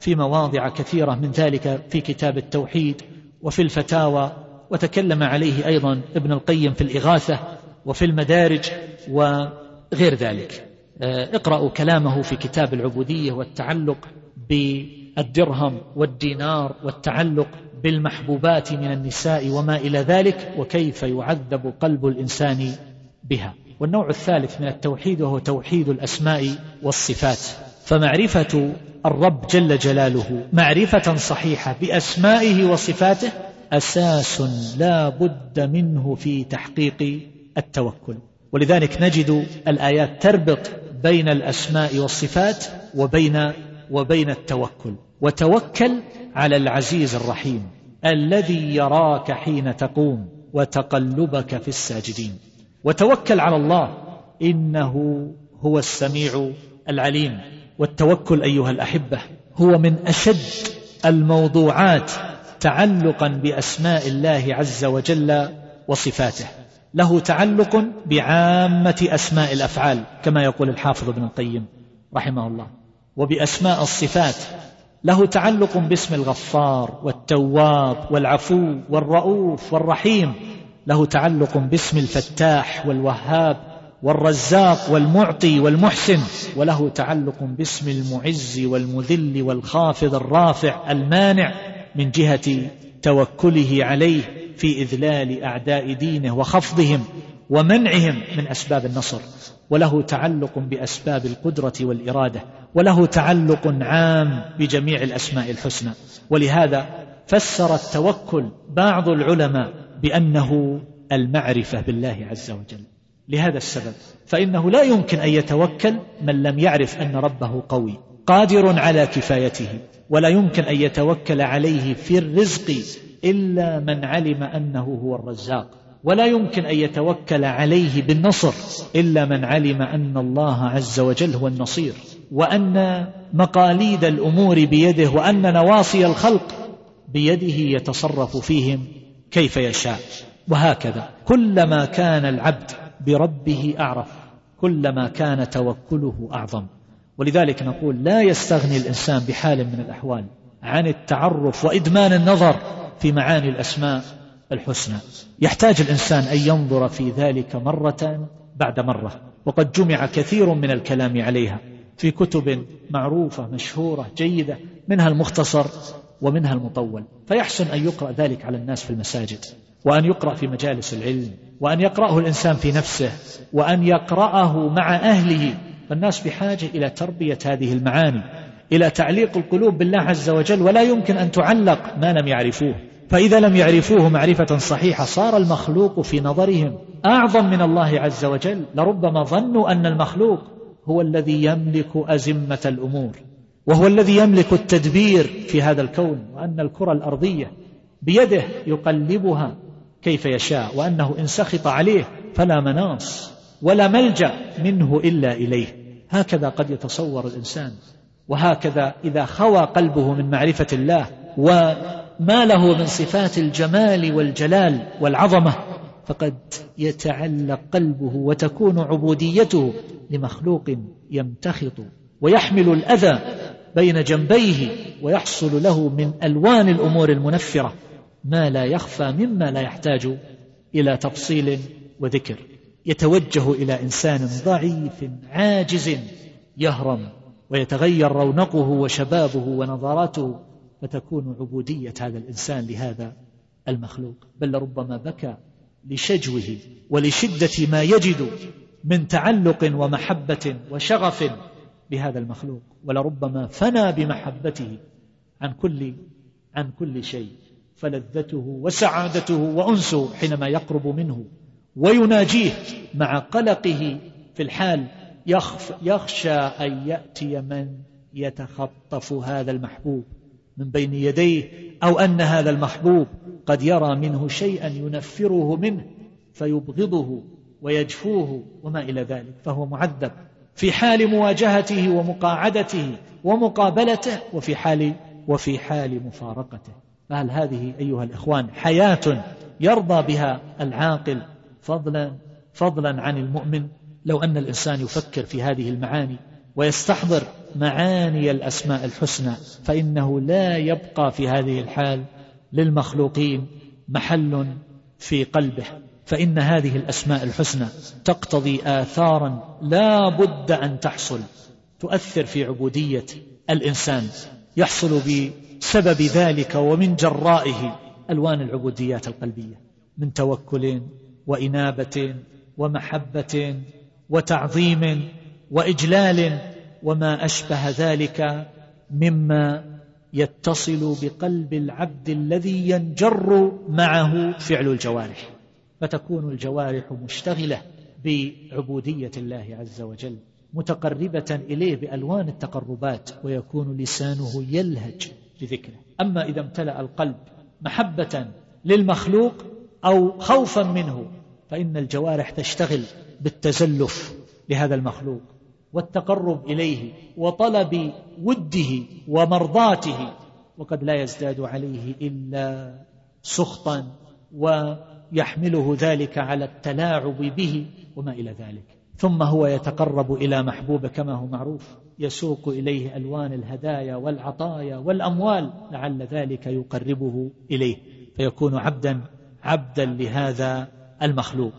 في مواضع كثيرة من ذلك في كتاب التوحيد وفي الفتاوى. وتكلم عليه أيضا ابن القيم في الإغاثة وفي المدارج وغير ذلك. آه، اقرأوا كلامه في كتاب العبودية والتعلق بالدرهم والدينار والتعلق بالمحبوبات من النساء وما إلى ذلك وكيف يعذب قلب الإنسان بها. والنوع الثالث من التوحيد وهو توحيد الأسماء والصفات. فمعرفة الرب جل جلاله معرفة صحيحة بأسمائه وصفاته أساس لا بد منه في تحقيق التوكل. ولذلك نجد الآيات تربط بين الأسماء والصفات وبين وبين التوكل. وتوكل على العزيز الرحيم الذي يراك حين تقوم وتقلبك في الساجدين. وتوكل على الله إنه هو السميع العليم. والتوكل أيها الأحبة هو من أشد الموضوعات تعلقا بأسماء الله عز وجل وصفاته. له تعلق بعامة أسماء الأفعال كما يقول الحافظ ابن القيم رحمه الله. وبأسماء الصفات له تعلق باسم الغفار والتواب والعفو والرؤوف والرحيم. له تعلق باسم الفتاح والوهاب والرزاق والمعطي والمحسن. وله تعلق باسم المعز والمذل والخافض الرافع المانع من جهة توكله عليه. في إذلال أعداء دينه وخفضهم ومنعهم من أسباب النصر وله تعلق بأسباب القدرة والإرادة وله تعلق عام بجميع الأسماء الحسنى. ولهذا فسر التوكل بعض العلماء بأنه المعرفة بالله عز وجل. لهذا السبب فإنه لا يمكن أن يتوكل من لم يعرف أن ربه قوي قادر على كفايته ولا يمكن أن يتوكل عليه في الرزق إلا من علم أنه هو الرزاق. ولا يمكن أن يتوكل عليه بالنصر إلا من علم أن الله عز وجل هو النصير. وأن مقاليد الأمور بيده وأن نواصي الخلق بيده يتصرف فيهم كيف يشاء. وهكذا. كلما كان العبد بربه أعرف. كلما كان توكله أعظم. ولذلك نقول لا يستغني الإنسان بحال من الأحوال عن التعرف وإدمان النظر في معاني الأسماء الحسنى. يحتاج الإنسان أن ينظر في ذلك مرة بعد مرة وقد جمع كثير من الكلام عليها في كتب معروفة مشهورة جيدة منها المختصر ومنها المطول. فيحسن أن يقرأ ذلك على الناس في المساجد وأن يقرأ في مجالس العلم وأن يقرأه الإنسان في نفسه وأن يقرأه مع أهله. فالناس بحاجة إلى تربية هذه المعاني إلى تعليق القلوب بالله عز وجل ولا يمكن أن تعلق ما لم يعرفوه. فإذا لم يعرفوه معرفة صحيحة صار المخلوق في نظرهم أعظم من الله عز وجل. لربما ظنوا أن المخلوق هو الذي يملك أزمة الأمور وهو الذي يملك التدبير في هذا الكون وأن الكرة الأرضية بيده يقلبها كيف يشاء وأنه إن سخط عليه فلا مناص ولا ملجأ منه إلا إليه. هكذا قد يتصور الإنسان وهكذا إذا خوى قلبه من معرفة الله وما له من صفات الجمال والجلال والعظمة فقد يتعلق قلبه وتكون عبوديته لمخلوق يمتخط ويحمل الأذى بين جنبيه ويحصل له من ألوان الأمور المنفرة ما لا يخفى مما لا يحتاج إلى تفصيل وذكر. يتوجه إلى إنسان ضعيف عاجز يهرم ويتغير رونقه وشبابه ونظراته فتكون عبودية هذا الإنسان لهذا المخلوق. بل ربما بكى لشجوه ولشدة ما يجد من تعلق ومحبة وشغف بهذا المخلوق. ولربما فنى بمحبته عن كل عن كل شيء. فلذته وسعادته وأنسه حينما يقرب منه ويناجيه مع قلقه في الحال يخشى أن يأتي من يتخطف هذا المحبوب. من بين يديه أو أن هذا المحبوب قد يرى منه شيئا ينفره منه فيبغضه ويجفوه وما إلى ذلك فهو معذب في حال مواجهته ومقاعدته ومقابلته وفي حال وفي حال مفارقته. فهل هذه أيها الإخوان حياة يرضى بها العاقل فضلا فضلا عن المؤمن؟ لو أن الإنسان يفكر في هذه المعاني ويستحضر معاني الأسماء الحسنى فإنه لا يبقى في هذه الحال للمخلوقين محل في قلبه فإن هذه الأسماء الحسنى تقتضي آثارا لا بد أن تحصل تؤثر في عبودية الإنسان يحصل بسبب ذلك ومن جرائه ألوان العبوديات القلبية من توكل وإنابة ومحبة وتعظيم وإجلال وما أشبه ذلك مما يتصل بقلب العبد الذي ينجر معه فعل الجوارح. فتكون الجوارح مشتغلة بعبودية الله عز وجل متقربة إليه بألوان التقربات ويكون لسانه يلهج بذكره. أما إذا امتلأ القلب محبة للمخلوق أو خوفا منه فإن الجوارح تشتغل بالتزلف لهذا المخلوق. والتقرب إليه وطلب وده ومرضاته وقد لا يزداد عليه إلا سخطا ويحمله ذلك على التلاعب به وما إلى ذلك. ثم هو يتقرب إلى محبوب كما هو معروف يسوق إليه ألوان الهدايا والعطايا والأموال لعل ذلك يقربه إليه فيكون عبدا عبدا لهذا المخلوق.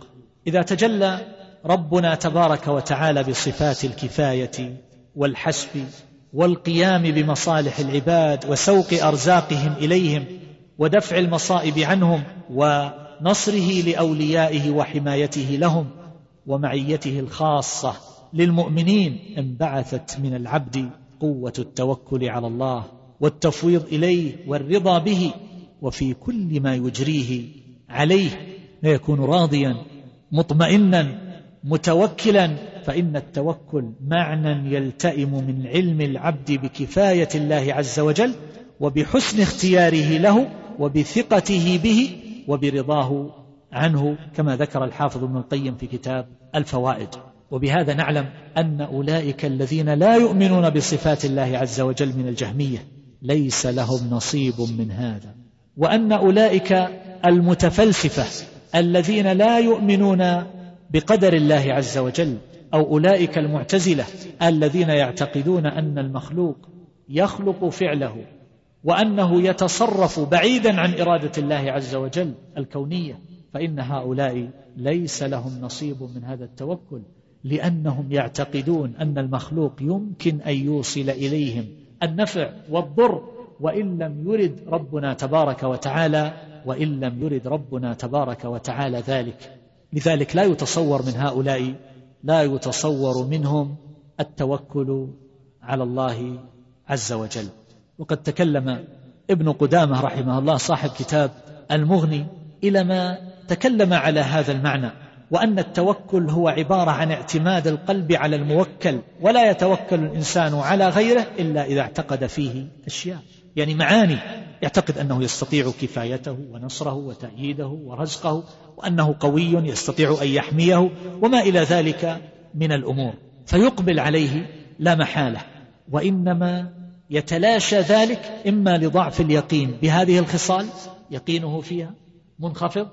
إذا تجلى ربنا تبارك وتعالى بصفات الكفاية والحسب والقيام بمصالح العباد وسوق أرزاقهم إليهم ودفع المصائب عنهم ونصره لأوليائه وحمايته لهم ومعيته الخاصة للمؤمنين انبعثت من العبد قوة التوكل على الله والتفويض إليه والرضا به وفي كل ما يجريه عليه فيكون راضيا مطمئنا متوكلا فإن التوكل معنى يلتئم من علم العبد بكفاية الله عز وجل وبحسن اختياره له وبثقته به وبرضاه عنه كما ذكر الحافظ ابن القيم في كتاب الفوائد. وبهذا نعلم أن أولئك الذين لا يؤمنون بصفات الله عز وجل من الجهمية ليس لهم نصيب من هذا. وأن أولئك المتفلسفة الذين لا يؤمنون بقدر الله عز وجل أو أولئك المعتزلة الذين يعتقدون أن المخلوق يخلق فعله وأنه يتصرف بعيدا عن إرادة الله عز وجل الكونية. فإن هؤلاء ليس لهم نصيب من هذا التوكل لأنهم يعتقدون أن المخلوق يمكن أن يوصل إليهم النفع والضر وإن لم يرد ربنا تبارك وتعالى وإن لم يرد ربنا تبارك وتعالى ذلك. لذلك لا يتصور من هؤلاء لا يتصور منهم التوكل على الله عز وجل. وقد تكلم ابن قدامة رحمه الله صاحب كتاب المغني إلى ما تكلم على هذا المعنى وأن التوكل هو عبارة عن اعتماد القلب على الموكل ولا يتوكل الإنسان على غيره إلا إذا اعتقد فيه أشياء. يعني معاني يعتقد أنه يستطيع كفايته ونصره وتأييده ورزقه وأنه قوي يستطيع أن يحميه وما إلى ذلك من الأمور. فيقبل عليه لا محالة وإنما يتلاشى ذلك إما لضعف اليقين بهذه الخصال يقينه فيها منخفض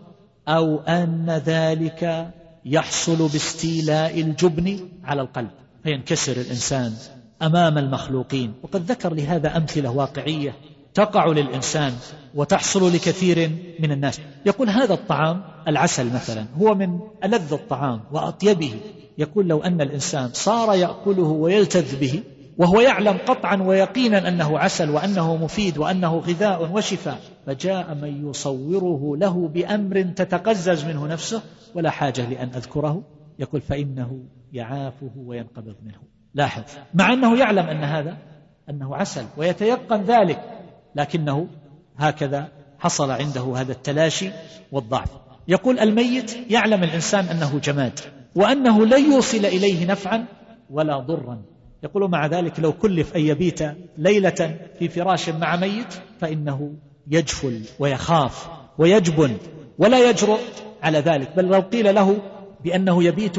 أو أن ذلك يحصل باستيلاء الجبن على القلب فينكسر الإنسان أمام المخلوقين. وقد ذكر لهذا أمثلة واقعية تقع للإنسان وتحصل لكثير من الناس. يقول هذا الطعام العسل مثلا هو من ألذ الطعام وأطيبه. يقول لو أن الإنسان صار يأكله ويلتذ به وهو يعلم قطعا ويقينا أنه عسل وأنه مفيد وأنه غذاء وشفاء فجاء من يصوره له بأمر تتقزز منه نفسه ولا حاجة لأن أذكره. يقول فإنه يعافه وينقبض منه. لاحظ مع أنه يعلم أن هذا أنه عسل ويتيقن ذلك لكنه هكذا حصل عنده هذا التلاشي والضعف. يقول الميت يعلم الإنسان أنه جماد وأنه لن يوصل إليه نفعا ولا ضرا. يقول مع ذلك لو كلف أن يبيت ليلة في فراش مع ميت فإنه يجفل ويخاف ويجبن ولا يجرؤ على ذلك. بل لو قيل له بأنه يبيت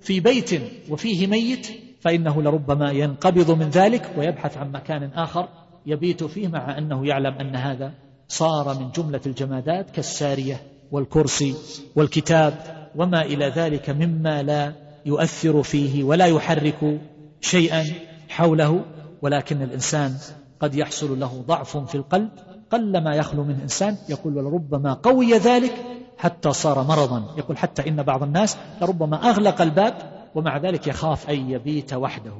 في بيت وفيه ميت فإنه لربما ينقبض من ذلك ويبحث عن مكان آخر يبيت فيه مع أنه يعلم أن هذا صار من جملة الجمادات كالسارية والكرسي والكتاب وما إلى ذلك مما لا يؤثر فيه ولا يحرك شيئا حوله ولكن الإنسان قد يحصل له ضعف في القلب قل ما يخلو من إنسان يقول ولربما قوي ذلك حتى صار مرضا. يقول حتى إن بعض الناس لربما أغلق الباب ومع ذلك يخاف أن يبيت وحده.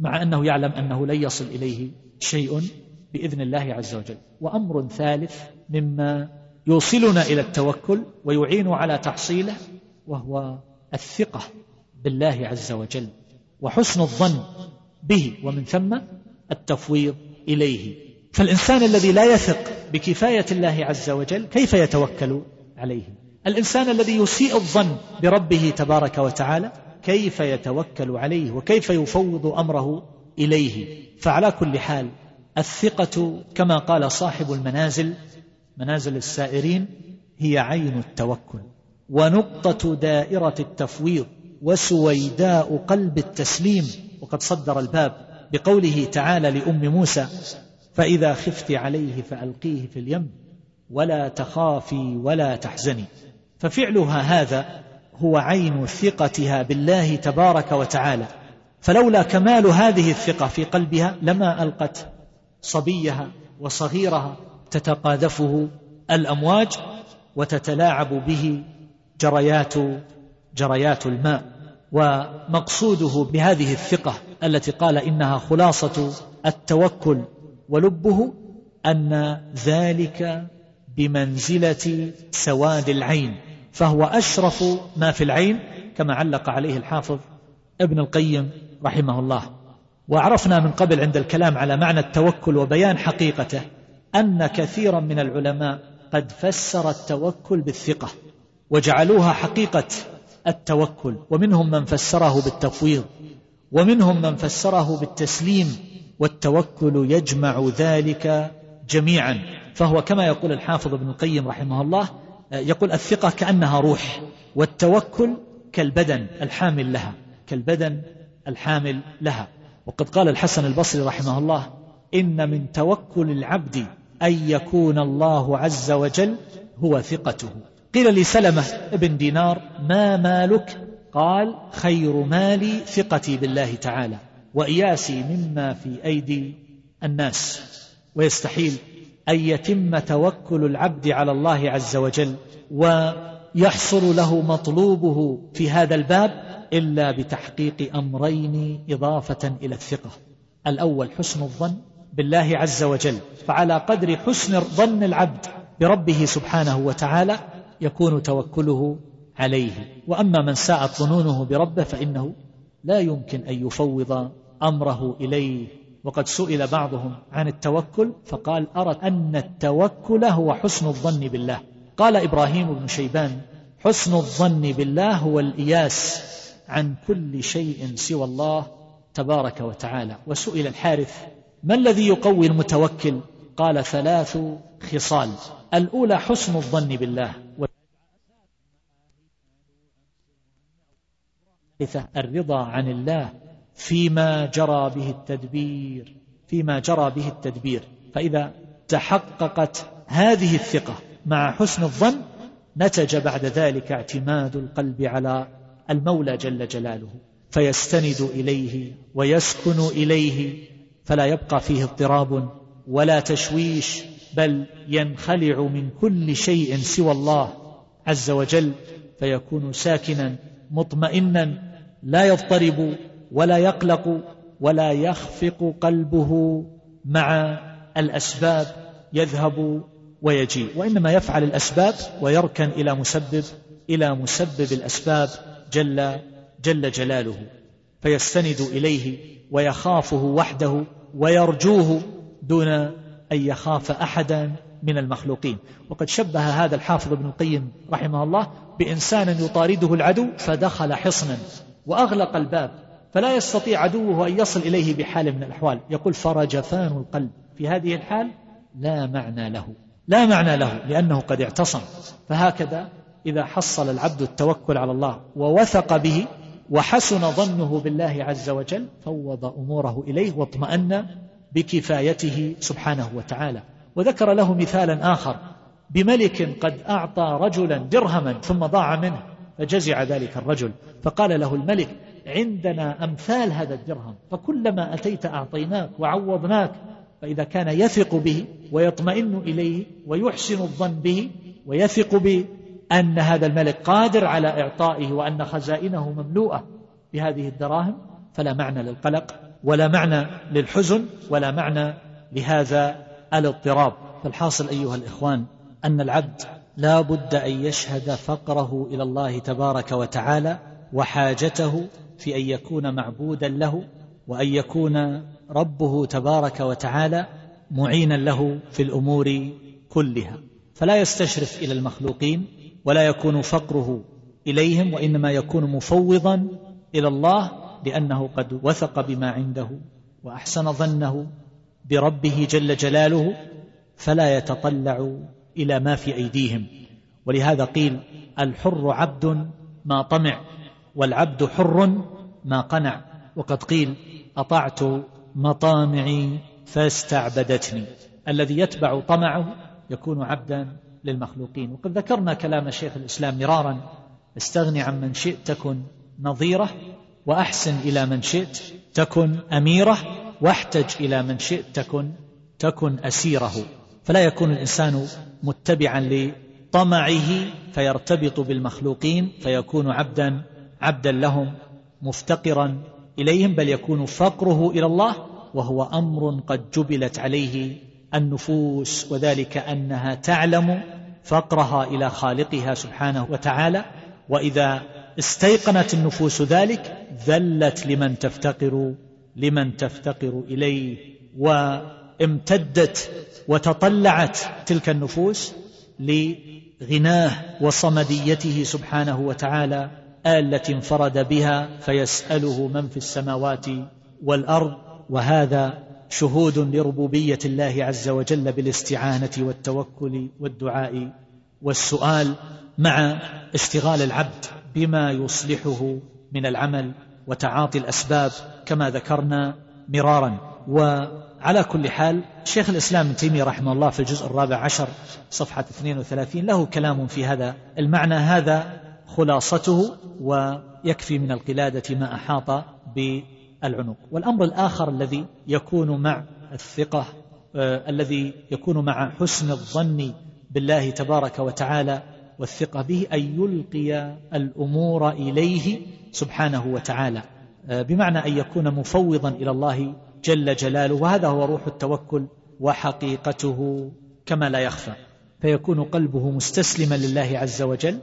مع أنه يعلم أنه لن يصل إليه شيء بإذن الله عز وجل. وأمر ثالث مما يوصلنا إلى التوكل ويعين على تحصيله وهو الثقة بالله عز وجل وحسن الظن به ومن ثم التفويض إليه. فالإنسان الذي لا يثق بكفاية الله عز وجل كيف يتوكل عليه؟ الإنسان الذي يسيء الظن بربه تبارك وتعالى كيف يتوكل عليه وكيف يفوض أمره إليه. فعلى كل حال الثقة كما قال صاحب المنازل منازل السائرين هي عين التوكل ونقطة دائرة التفويض وسويداء قلب التسليم. وقد صدر الباب بقوله تعالى لأم موسى فإذا خفت عليه فألقيه في اليم ولا تخافي ولا تحزني. ففعلها هذا هو عين ثقتها بالله تبارك وتعالى. فلولا كمال هذه الثقة في قلبها لما ألقت صبيها وصغيرها تتقاذفه الأمواج وتتلاعب به جريات جريات الماء. ومقصوده بهذه الثقة التي قال إنها خلاصة التوكل ولبه أن ذلك بمنزلة سواد العين. فهو أشرف ما في العين كما علق عليه الحافظ ابن القيم رحمه الله. وعرفنا من قبل عند الكلام على معنى التوكل وبيان حقيقته أن كثيرا من العلماء قد فسر التوكل بالثقة وجعلوها حقيقة التوكل. ومنهم من فسره بالتفويض ومنهم من فسره بالتسليم والتوكل يجمع ذلك جميعا. فهو كما يقول الحافظ ابن القيم رحمه الله يقول الثقة كأنها روح والتوكل كالبدن الحامل لها كالبدن الحامل لها. وقد قال الحسن البصري رحمه الله إن من توكل العبد أن يكون الله عز وجل هو ثقته. قيل لسلمة ابن دينار ما مالك؟ قال خير مالي ثقتي بالله تعالى وإياسي مما في أيدي الناس. ويستحيل أن يتم توكل العبد على الله عز وجل ويحصل له مطلوبه في هذا الباب إلا بتحقيق أمرين إضافة إلى الثقة. الأول حسن الظن بالله عز وجل. فعلى قدر حسن ظن العبد بربه سبحانه وتعالى يكون توكله عليه. وأما من ساءت ظنونه بربه فإنه لا يمكن أن يفوض أمره إليه. وقد سئل بعضهم عن التوكل فقال ارى أن التوكل هو حسن الظن بالله. قال إبراهيم بن شيبان حسن الظن بالله هو الإياس عن كل شيء سوى الله تبارك وتعالى. وسئل الحارث ما الذي يقوي المتوكل؟ قال ثلاث خصال. الأولى حسن الظن بالله. الرضا عن الله. فيما جرى به التدبير فيما جرى به التدبير. فإذا تحققت هذه الثقة مع حسن الظن نتج بعد ذلك اعتماد القلب على المولى جل جلاله. فيستند إليه ويسكن إليه فلا يبقى فيه اضطراب ولا تشويش بل ينخلع من كل شيء سوى الله عز وجل. فيكون ساكنا مطمئنا لا يضطرب ولا يقلق ولا يخفق قلبه مع الأسباب يذهب ويجيء. وإنما يفعل الأسباب ويركن إلى مسبب إلى مسبب الأسباب جل جل جلاله. فيستند إليه ويخافه وحده ويرجوه دون أن يخاف أحدا من المخلوقين. وقد شبه هذا الحافظ ابن القيم رحمه الله بإنسان يطارده العدو فدخل حصنا وأغلق الباب. فلا يستطيع عدوه أن يصل إليه بحال من الأحوال. يقول فرجفان القلب. في هذه الحال لا معنى له. لا معنى له لأنه قد اعتصم. فهكذا إذا حصل العبد التوكل على الله ووثق به وحسن ظنه بالله عز وجل فوض أموره إليه واطمأن بكفايته سبحانه وتعالى. وذكر له مثالا آخر. بملك قد أعطى رجلا درهما ثم ضاع منه فجزع ذلك الرجل. فقال له الملك عندنا أمثال هذا الدرهم فكلما أتيت أعطيناك وعوضناك فإذا كان يثق به ويطمئن إليه ويحسن الظن به ويثق بأن هذا الملك قادر على إعطائه وأن خزائنه مملوءة بهذه الدراهم فلا معنى للقلق ولا معنى للحزن ولا معنى لهذا الاضطراب. فالحاصل أيها الإخوان أن العبد لا بد أن يشهد فقره إلى الله تبارك وتعالى وحاجته في أن يكون معبودا له وأن يكون ربه تبارك وتعالى معينا له في الأمور كلها. فلا يستشرف إلى المخلوقين ولا يكون فقره إليهم وإنما يكون مفوضا إلى الله لأنه قد وثق بما عنده وأحسن ظنه بربه جل جلاله فلا يتطلع إلى ما في أيديهم. ولهذا قيل الحر عبد ما طمع. والعبد حر ما قنع وقد قيل أطعت مطامعي فاستعبدتني. الذي يتبع طمعه يكون عبدا للمخلوقين. وقد ذكرنا كلام شيخ الإسلام مرارا استغني عن من شئت تكن نظيره وأحسن إلى من شئت تكن أميره واحتج إلى من شئت تكن تكن أسيره. فلا يكون الإنسان متبعا لطمعه فيرتبط بالمخلوقين فيكون عبدا عبدا لهم مفتقرا إليهم بل يكون فقره إلى الله وهو أمر قد جبلت عليه النفوس وذلك أنها تعلم فقرها إلى خالقها سبحانه وتعالى. وإذا استيقنت النفوس ذلك ذلت لمن تفتقر لمن تفتقر إليه. وامتدت وتطلعت تلك النفوس لغناه وصمديته سبحانه وتعالى. التي انفرد بها فيسأله من في السماوات والأرض وهذا شهود لربوبية الله عز وجل بالاستعانة والتوكل والدعاء والسؤال مع اشتغال العبد بما يصلحه من العمل وتعاطي الأسباب كما ذكرنا مرارا. وعلى كل حال شيخ الإسلام ابن تيمية رحمه الله في الجزء الرابع عشر صفحة 32 له كلام في هذا المعنى. هذا خلاصته ويكفي من القلادة ما أحاط بالعنق. والأمر الآخر الذي يكون مع الثقة آه الذي يكون مع حسن الظن بالله تبارك وتعالى والثقة به أن يلقي الأمور إليه سبحانه وتعالى آه بمعنى أن يكون مفوضا إلى الله جل جلاله. وهذا هو روح التوكل وحقيقته كما لا يخفى. فيكون قلبه مستسلما لله عز وجل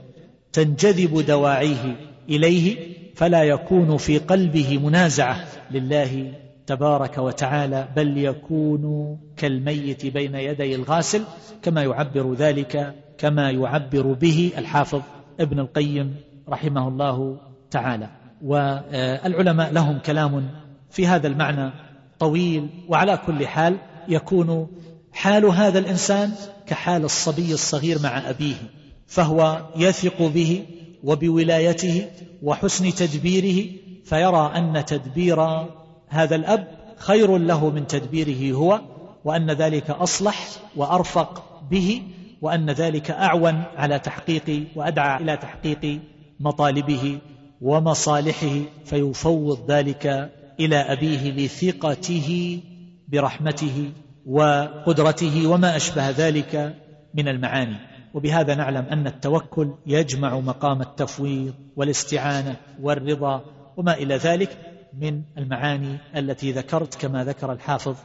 تنجذب دواعيه إليه فلا يكون في قلبه منازعة. لله تبارك وتعالى بل يكون كالميت بين يدي الغاسل كما يعبر ذلك كما يعبر به الحافظ ابن القيم رحمه الله تعالى. والعلماء لهم كلام في هذا المعنى طويل وعلى كل حال يكون حال هذا الإنسان كحال الصبي الصغير مع أبيه. فهو يثق به وبولايته وحسن تدبيره فيرى أن تدبير هذا الأب خير له من تدبيره هو وأن ذلك أصلح وأرفق به وأن ذلك أعون على تحقيق وأدعى إلى تحقيق مطالبه ومصالحه فيفوض ذلك إلى أبيه لثقته برحمته وقدرته وما أشبه ذلك من المعاني. وبهذا نعلم أن التوكل يجمع مقام التفويض والاستعانة والرضا وما إلى ذلك من المعاني التي ذكرت كما ذكر الحافظ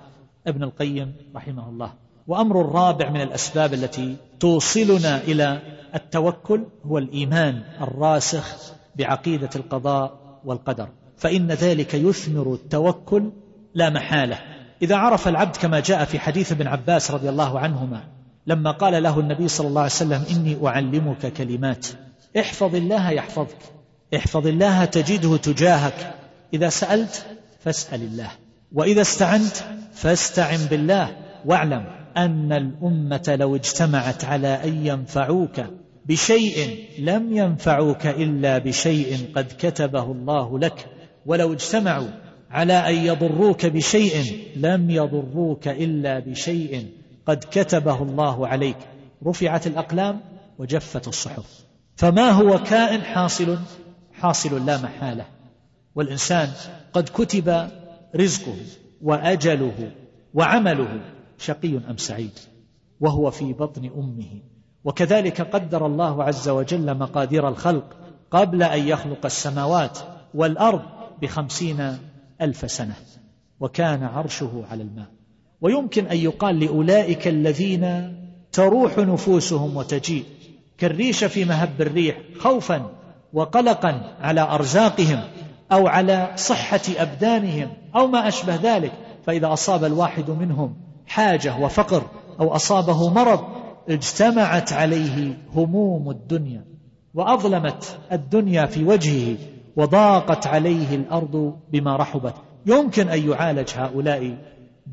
ابن القيم رحمه الله. وأمر الرابع من الأسباب التي توصلنا إلى التوكل هو الإيمان الراسخ بعقيدة القضاء والقدر. فإن ذلك يثمر التوكل لا محالة. إذا عرف العبد كما جاء في حديث ابن عباس رضي الله عنهما لما قال له النبي صلى الله عليه وسلم إني أعلمك كلمات. احفظ الله يحفظك. احفظ الله تجده تجاهك. إذا سألت فاسأل الله. وإذا استعنت فاستعن بالله. واعلم أن الأمة لو اجتمعت على أن ينفعوك بشيء لم ينفعوك إلا بشيء قد كتبه الله لك. ولو اجتمعوا على أن يضروك بشيء لم يضروك إلا بشيء قد كتبه الله عليك. رفعت الأقلام وجفت الصحف. فما هو كائن حاصل؟ حاصل لا محالة. والإنسان قد كتب رزقه وأجله وعمله شقي أم سعيد؟ وهو في بطن أمه. وكذلك قدر الله عز وجل مقادير الخلق قبل أن يخلق السماوات والأرض بخمسين ألف سنة. وكان عرشه على الماء. ويمكن أن يقال لأولئك الذين تروح نفوسهم وتجيء كالريش في مهب الريح خوفا وقلقا على أرزاقهم أو على صحة أبدانهم أو ما أشبه ذلك فإذا أصاب الواحد منهم حاجة وفقر أو أصابه مرض اجتمعت عليه هموم الدنيا وأظلمت الدنيا في وجهه وضاقت عليه الأرض بما رحبت. يمكن أن يعالج هؤلاء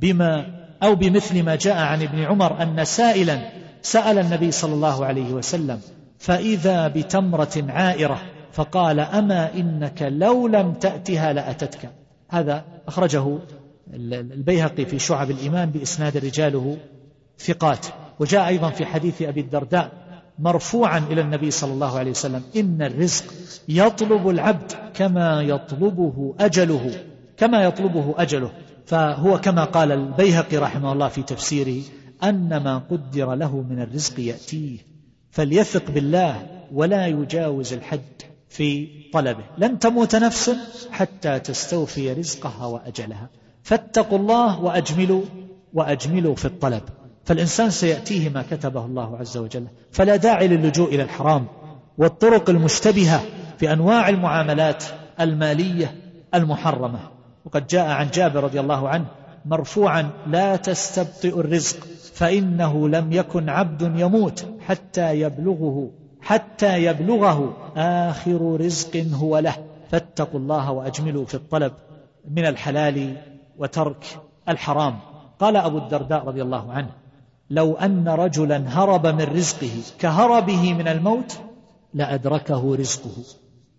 بما أو بمثل ما جاء عن ابن عمر أن سائلا سأل النبي صلى الله عليه وسلم فإذا بتمرة عائرة فقال أما إنك لو لم تأتها لأتتك. هذا أخرجه البيهقي في شعب الإيمان بإسناد رجاله ثقات. وجاء أيضا في حديث أبي الدرداء مرفوعا إلى النبي صلى الله عليه وسلم إن الرزق يطلب العبد كما يطلبه أجله كما يطلبه أجله. فهو كما قال البيهقي رحمه الله في تفسيره أن ما قدر له من الرزق يأتيه فليثق بالله ولا يجاوز الحد في طلبه. لن تموت نفس حتى تستوفي رزقها وأجلها. فاتقوا الله وأجملوا وأجملوا في الطلب. فالإنسان سيأتيه ما كتبه الله عز وجل. فلا داعي للجوء إلى الحرام والطرق المشتبهة في أنواع المعاملات المالية المحرمة. وقد جاء عن جابر رضي الله عنه مرفوعا لا تستبطئ الرزق فإنه لم يكن عبد يموت حتى يبلغه حتى يبلغه آخر رزق هو له. فاتقوا الله وأجملوا في الطلب من الحلال وترك الحرام. قال أبو الدرداء رضي الله عنه لو أن رجلا هرب من رزقه كهربه من الموت لأدركه رزقه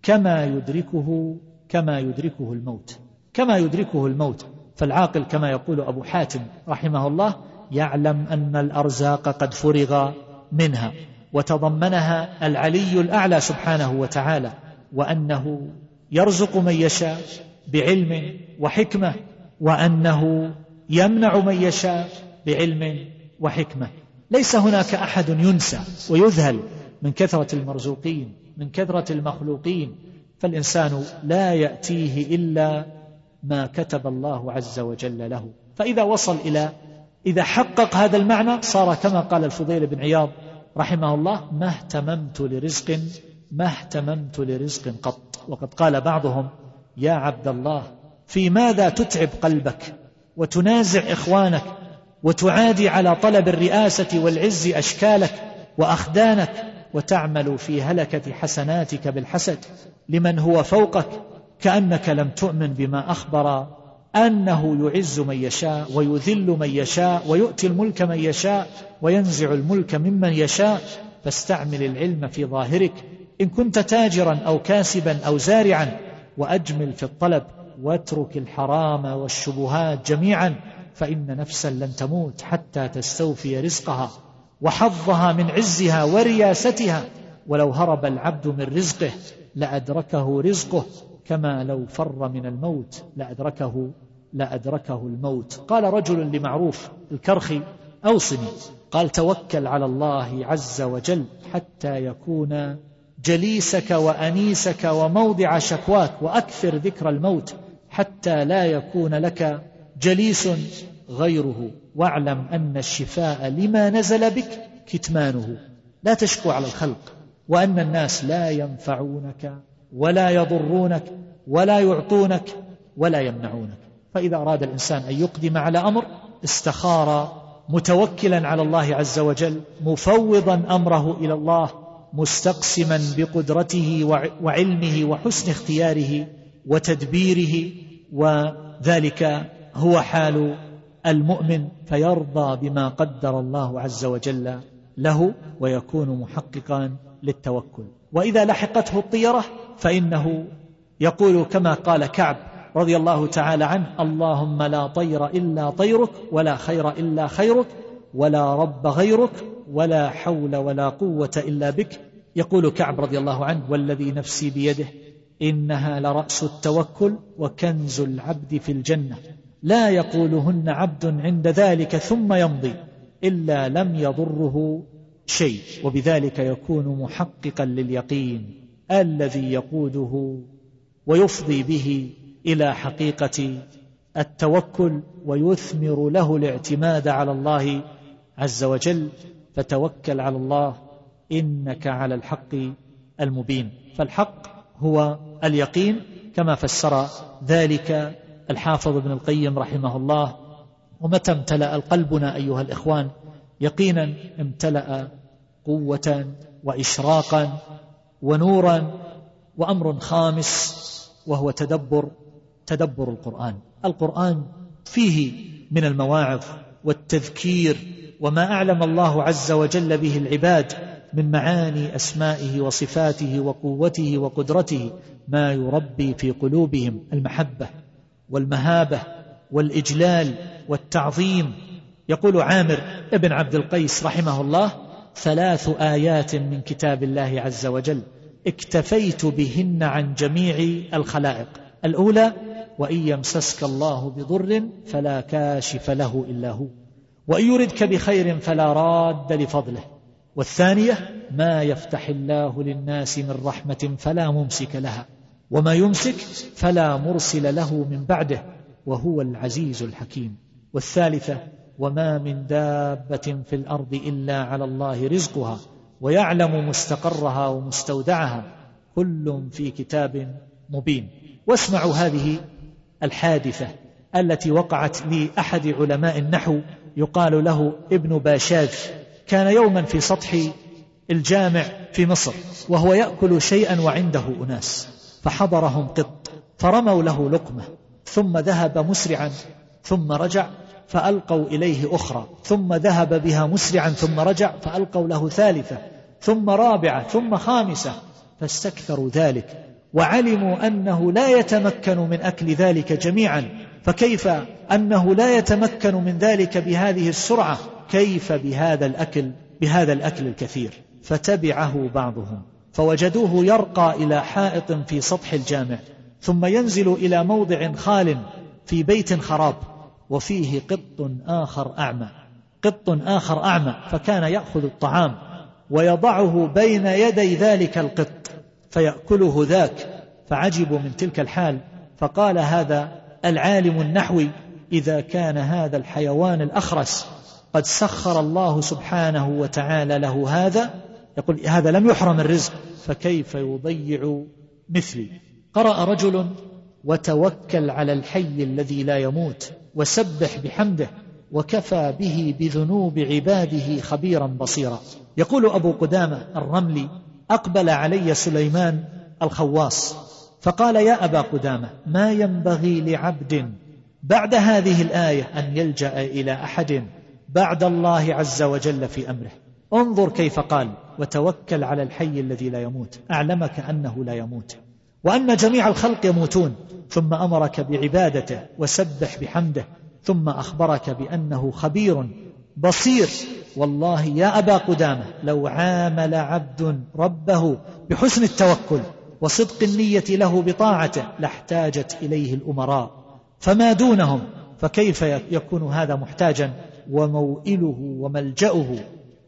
كما يدركه كما يدركه الموت. كما يدركه الموت. فالعاقل كما يقول أبو حاتم رحمه الله يعلم أن الأرزاق قد فرغ منها وتضمنها العلي الأعلى سبحانه وتعالى وأنه يرزق من يشاء بعلم وحكمة وأنه يمنع من يشاء بعلم وحكمة. ليس هناك أحد ينسى ويذهل من كثرة المرزوقين من كثرة المخلوقين. فالإنسان لا يأتيه إلا ما كتب الله عز وجل له. فإذا وصل إلى إذا حقق هذا المعنى صار كما قال الفضيل بن عياض رحمه الله ما اهتممت لرزق ما اهتممت لرزق قط. وقد قال بعضهم يا عبد الله في ماذا تتعب قلبك وتنازع إخوانك وتعادي على طلب الرئاسة والعز أشكالك وأخدانك وتعمل في هلكة حسناتك بالحسد لمن هو فوقك كأنك لم تؤمن بما أخبر أنه يعز من يشاء ويذل من يشاء ويؤتي الملك من يشاء وينزع الملك ممن يشاء. فاستعمل العلم في ظاهرك. إن كنت تاجرا أو كاسبا أو زارعا وأجمل في الطلب واترك الحرام والشبهات جميعا فإن نفسا لن تموت حتى تستوفي رزقها. وحظها من عزها ورياستها. ولو هرب العبد من رزقه لأدركه رزقه. كما لو فر من الموت لأدركه لأدركه الموت. قال رجل لمعروف الكرخي أوصني. قال توكل على الله عز وجل حتى يكون جليسك وأنيسك وموضع شكواك وأكثر ذكر الموت حتى لا يكون لك جليس غيره. واعلم أن الشفاء لما نزل بك كتمانه. لا تشكو على الخلق وأن الناس لا ينفعونك. ولا يضرونك ولا يعطونك ولا يمنعونك. فإذا أراد الإنسان أن يقدم على أمر استخار متوكلا على الله عز وجل مفوضا أمره إلى الله مستقسما بقدرته وعلمه وحسن اختياره وتدبيره وذلك هو حال المؤمن فيرضى بما قدر الله عز وجل له ويكون محققا للتوكل. وإذا لحقته الطيرة فإنه يقول كما قال كعب رضي الله تعالى عنه اللهم لا طير إلا طيرك ولا خير إلا خيرك ولا رب غيرك ولا حول ولا قوة إلا بك. يقول كعب رضي الله عنه والذي نفسي بيده إنها لرأس التوكل وكنز العبد في الجنة. لا يقولهن عبد عند ذلك ثم يمضي إلا لم يضره شيء وبذلك يكون محققا لليقين. الذي يقوده ويفضي به إلى حقيقة التوكل ويثمر له الاعتماد على الله عز وجل. فتوكل على الله إنك على الحق المبين. فالحق هو اليقين كما فسر ذلك الحافظ ابن القيم رحمه الله. ومتى امتلأ قلبنا أيها الإخوان؟ يقينا امتلأ قوة وإشراقا ونورا وأمر خامس وهو تدبر تدبر القرآن. القرآن فيه من المواعظ والتذكير وما أعلم الله عز وجل به العباد من معاني أسمائه وصفاته وقوته وقدرته ما يربي في قلوبهم المحبة والمهابة والإجلال والتعظيم. يقول عامر ابن عبد القيس رحمه الله ثلاث آيات من كتاب الله عز وجل. اكتفيت بهن عن جميع الخلائق. الأولى وإن يمسسك الله بضر فلا كاشف له إلا هو. وإن يردك بخير فلا راد لفضله. والثانية ما يفتح الله للناس من رحمة فلا ممسك لها. وما يمسك فلا مرسل له من بعده وهو العزيز الحكيم. والثالثة وما من دابة في الأرض إلا على الله رزقها ويعلم مستقرها ومستودعها كل في كتاب مبين. واسمعوا هذه الحادثة التي وقعت لأحد علماء النحو يقال له ابن باشاذ. كان يوما في سطح الجامع في مصر وهو يأكل شيئا وعنده أناس فحضرهم قط فرموا له لقمة ثم ذهب مسرعا ثم رجع فألقوا إليه أخرى ثم ذهب بها مسرعا ثم رجع فألقوا له ثالثة ثم رابعة ثم خامسة فاستكثروا ذلك وعلموا أنه لا يتمكن من أكل ذلك جميعا فكيف أنه لا يتمكن من ذلك بهذه السرعة؟ كيف بهذا الأكل بهذا الأكل الكثير؟ فتبعه بعضهم فوجدوه يرقى إلى حائط في سطح الجامع ثم ينزل إلى موضع خال في بيت خراب وفيه قط آخر أعمى قط آخر أعمى فكان يأخذ الطعام ويضعه بين يدي ذلك القط فيأكله ذاك فعجبوا من تلك الحال فقال هذا العالم النحوي إذا كان هذا الحيوان الأخرس قد سخر الله سبحانه وتعالى له هذا يقول هذا لم يحرم الرزق فكيف يضيع مثلي؟ قرأ رجل وتوكل على الحي الذي لا يموت. وسبح بحمده وكفى به بذنوب عباده خبيرا بصيرا. يقول أبو قدامة الرملي أقبل علي سليمان الخواص. فقال يا أبا قدامة ما ينبغي لعبد بعد هذه الآية أن يلجأ إلى أحد بعد الله عز وجل في أمره؟ انظر كيف قال وتوكل على الحي الذي لا يموت أعلمك أنه لا يموت. وأن جميع الخلق يموتون ثم أمرك بعبادته وسبح بحمده ثم أخبرك بأنه خبير بصير. والله يا أبا قدامة لو عامل عبد ربه بحسن التوكل وصدق النية له بطاعته لاحتاجت إليه الأمراء. فما دونهم؟ فكيف يكون هذا محتاجا؟ وموئله وملجأه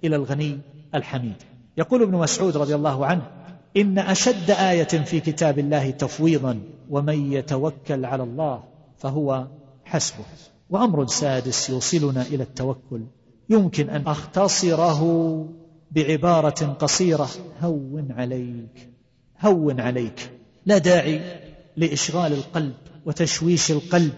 إلى الغني الحميد. يقول ابن مسعود رضي الله عنه إن أشد آية في كتاب الله تفويضا ومن يتوكل على الله فهو حسبه. وأمر سادس يوصلنا إلى التوكل. يمكن أن أختصره بعبارة قصيرة. هون عليك. هون عليك. لا داعي لإشغال القلب وتشويش القلب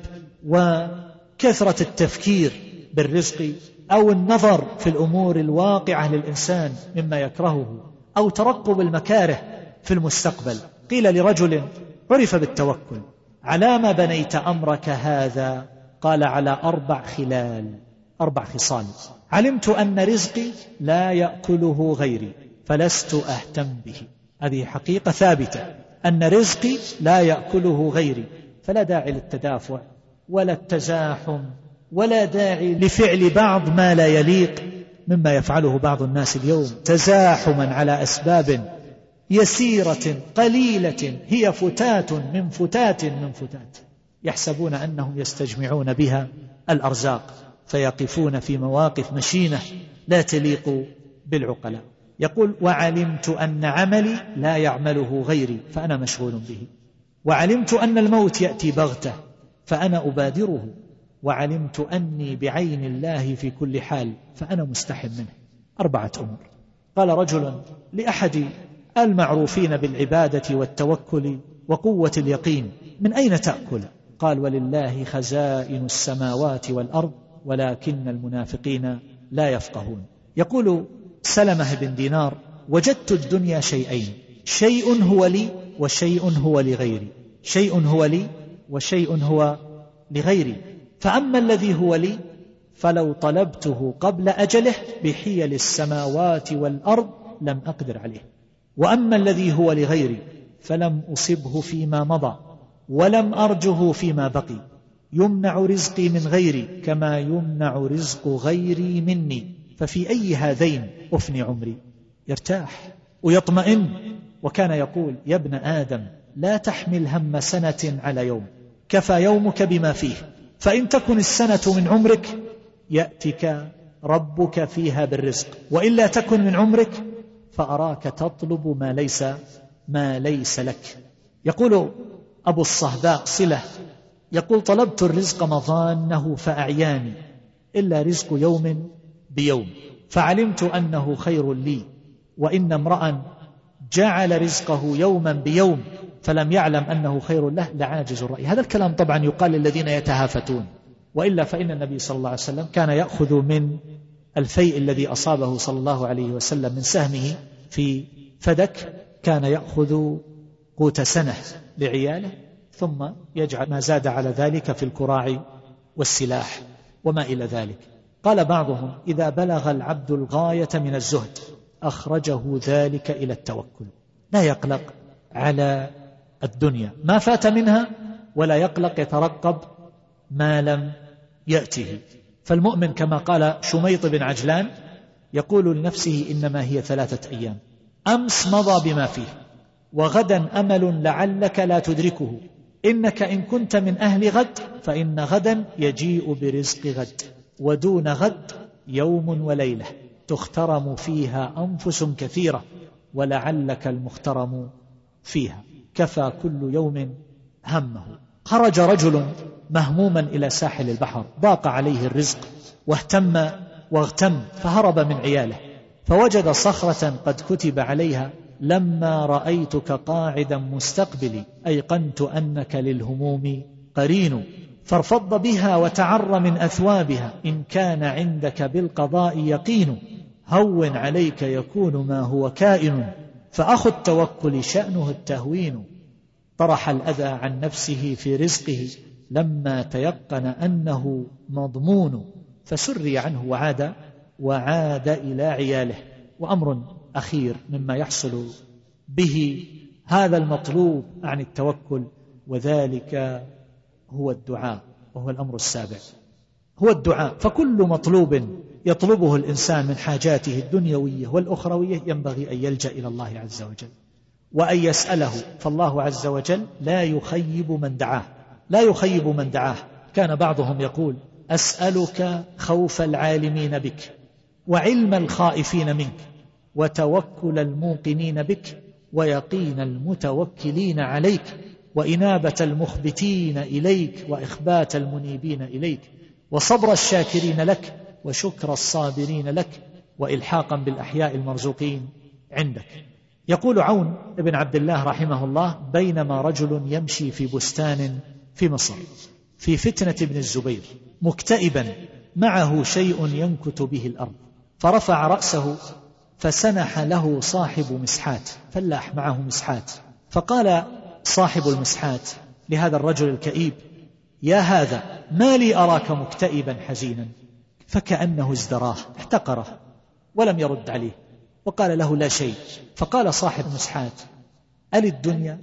وكثرة التفكير بالرزق أو النظر في الأمور الواقعة للإنسان مما يكرهه. أو ترقب المكاره في المستقبل. قيل لرجل عرف بالتوكل على ما بنيت أمرك هذا؟ قال على أربع خلال أربع خصال. علمت أن رزقي لا يأكله غيري فلست أهتم به. هذه حقيقة ثابتة أن رزقي لا يأكله غيري فلا داعي للتدافع ولا التزاحم ولا داعي لفعل بعض ما لا يليق. مما يفعله بعض الناس اليوم تزاحما على أسباب يسيرة قليلة هي فتات من فتات من فتات يحسبون أنهم يستجمعون بها الأرزاق فيقفون في مواقف مشينة لا تليق بالعقلاء. يقول وعلمت أن عملي لا يعمله غيري فأنا مشغول به. وعلمت أن الموت يأتي بغتة فأنا أبادره. وعلمت أني بعين الله في كل حال فأنا مستحم منه. أربعة أمور. قال رجل لأحد المعروفين بالعبادة والتوكل وقوة اليقين من أين تأكل؟ قال ولله خزائن السماوات والأرض ولكن المنافقين لا يفقهون. يقول سلمة بن دينار وجدت الدنيا شيئين شيء هو لي وشيء هو لغيري. شيء هو لي وشيء هو لغيري. فأما الذي هو لي فلو طلبته قبل أجله بحيل السماوات والأرض لم أقدر عليه. وأما الذي هو لغيري فلم أصبه فيما مضى ولم أرجه فيما بقي. يمنع رزقي من غيري كما يمنع رزق غيري مني. ففي أي هذين أفني عمري؟ يرتاح ويطمئن. وكان يقول يا ابن آدم لا تحمل هم سنة على يوم كفى يومك بما فيه. فإن تكن السنة من عمرك يأتك ربك فيها بالرزق. وإلا تكن من عمرك فأراك تطلب ما ليس ما ليس لك. يقول أبو الصهباء صلة يقول طلبت الرزق مظانه فأعياني إلا رزق يوم بيوم. فعلمت أنه خير لي وإن امرأ جعل رزقه يوما بيوم فلم يعلم أنه خير له لعاجز الرأي. هذا الكلام طبعا يقال للذين يتهافتون. وإلا فإن النبي صلى الله عليه وسلم كان يأخذ من الفيء الذي أصابه صلى الله عليه وسلم من سهمه في فدك كان يأخذ قوت سنة لعياله ثم يجعل ما زاد على ذلك في الكراع والسلاح وما إلى ذلك. قال بعضهم إذا بلغ العبد الغاية من الزهد أخرجه ذلك إلى التوكل. لا يقلق على الدنيا. ما فات منها ولا يقلق يترقب ما لم يأته. فالمؤمن كما قال شميط بن عجلان يقول لنفسه إنما هي ثلاثة أيام. أمس مضى بما فيه وغدا أمل لعلك لا تدركه. إنك إن كنت من أهل غد فإن غدا يجيء برزق غد ودون غد يوم وليلة تخترم فيها أنفس كثيرة ولعلك المخترم فيها. كفى كل يوم همه. خرج رجل مهموما إلى ساحل البحر ضاق عليه الرزق واهتم واغتم فهرب من عياله. فوجد صخرة قد كتب عليها لما رأيتك قاعدا مستقبلي أيقنت أنك للهموم قرين فارفض بها وتعر من أثوابها إن كان عندك بالقضاء يقين هون عليك يكون ما هو كائن. فأخو التوكل شأنه التهوين. طرح الأذى عن نفسه في رزقه لما تيقن أنه مضمون فسري عنه وعاد وعاد إلى عياله. وأمر أخير مما يحصل به هذا المطلوب عن التوكل وذلك هو الدعاء وهو الأمر السابع. هو الدعاء فكل مطلوب يطلبه الإنسان من حاجاته الدنيوية والأخروية ينبغي أن يلجأ إلى الله عز وجل. وأن يسأله فالله عز وجل لا يخيب من دعاه. لا يخيب من دعاه. كان بعضهم يقول أسألك خوف العالمين بك وعلم الخائفين منك وتوكل الموقنين بك ويقين المتوكلين عليك وإنابة المخبتين إليك وإخبات المنيبين إليك وصبر الشاكرين لك وشكر الصابرين لك وإلحاقا بالأحياء المرزوقين عندك. يقول عون بن عبد الله رحمه الله بينما رجل يمشي في بستان في مصر في فتنة ابن الزبير مكتئبا معه شيء ينكت به الأرض فرفع رأسه فسنح له صاحب مسحات فلاح معه مسحات فقال صاحب المسحات لهذا الرجل الكئيب يا هذا ما لي أراك مكتئبا حزينا؟ فكأنه ازدراه احتقره ولم يرد عليه وقال له لا شيء. فقال صاحب مسحات أل الدنيا؟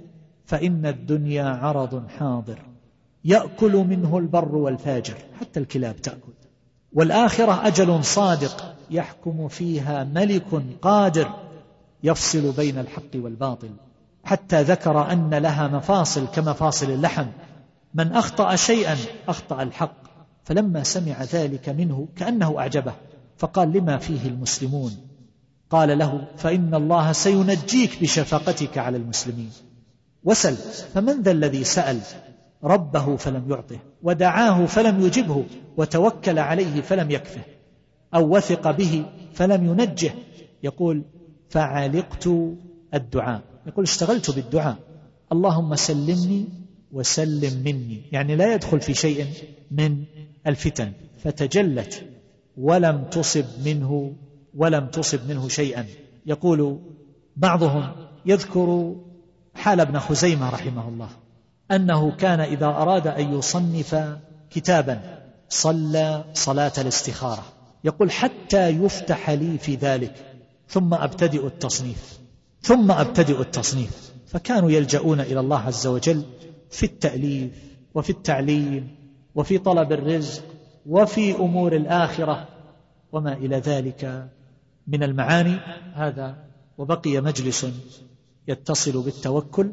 فإن الدنيا عرض حاضر يأكل منه البر والفاجر حتى الكلاب تأكل. والآخرة أجل صادق يحكم فيها ملك قادر يفصل بين الحق والباطل. حتى ذكر أن لها مفاصل كمفاصل اللحم. من أخطأ شيئا أخطأ الحق. فلما سمع ذلك منه كأنه أعجبه فقال لما فيه المسلمون؟ قال له فإن الله سينجيك بشفقتك على المسلمين. وسل فمن ذا الذي سأل؟ ربه فلم يعطه ودعاه فلم يجبه وتوكل عليه فلم يكفه أو وثق به فلم ينجه. يقول فعلقت الدعاء. يقول اشتغلت بالدعاء. اللهم سلمني وسلم مني. يعني لا يدخل في شيء من الفتن. فتجلت ولم تصب منه ولم تصب منه شيئا. يقول بعضهم يذكر حال ابن خزيمة رحمه الله أنه كان إذا أراد أن يصنف كتابا صلى صلاة الاستخارة. يقول حتى يفتح لي في ذلك ثم أبتدئ التصنيف ثم أبتدئ التصنيف. فكانوا يلجؤون إلى الله عز وجل في التأليف وفي التعليم وفي طلب الرزق وفي أمور الآخرة وما إلى ذلك من المعاني هذا. وبقي مجلس يتصل بالتوكل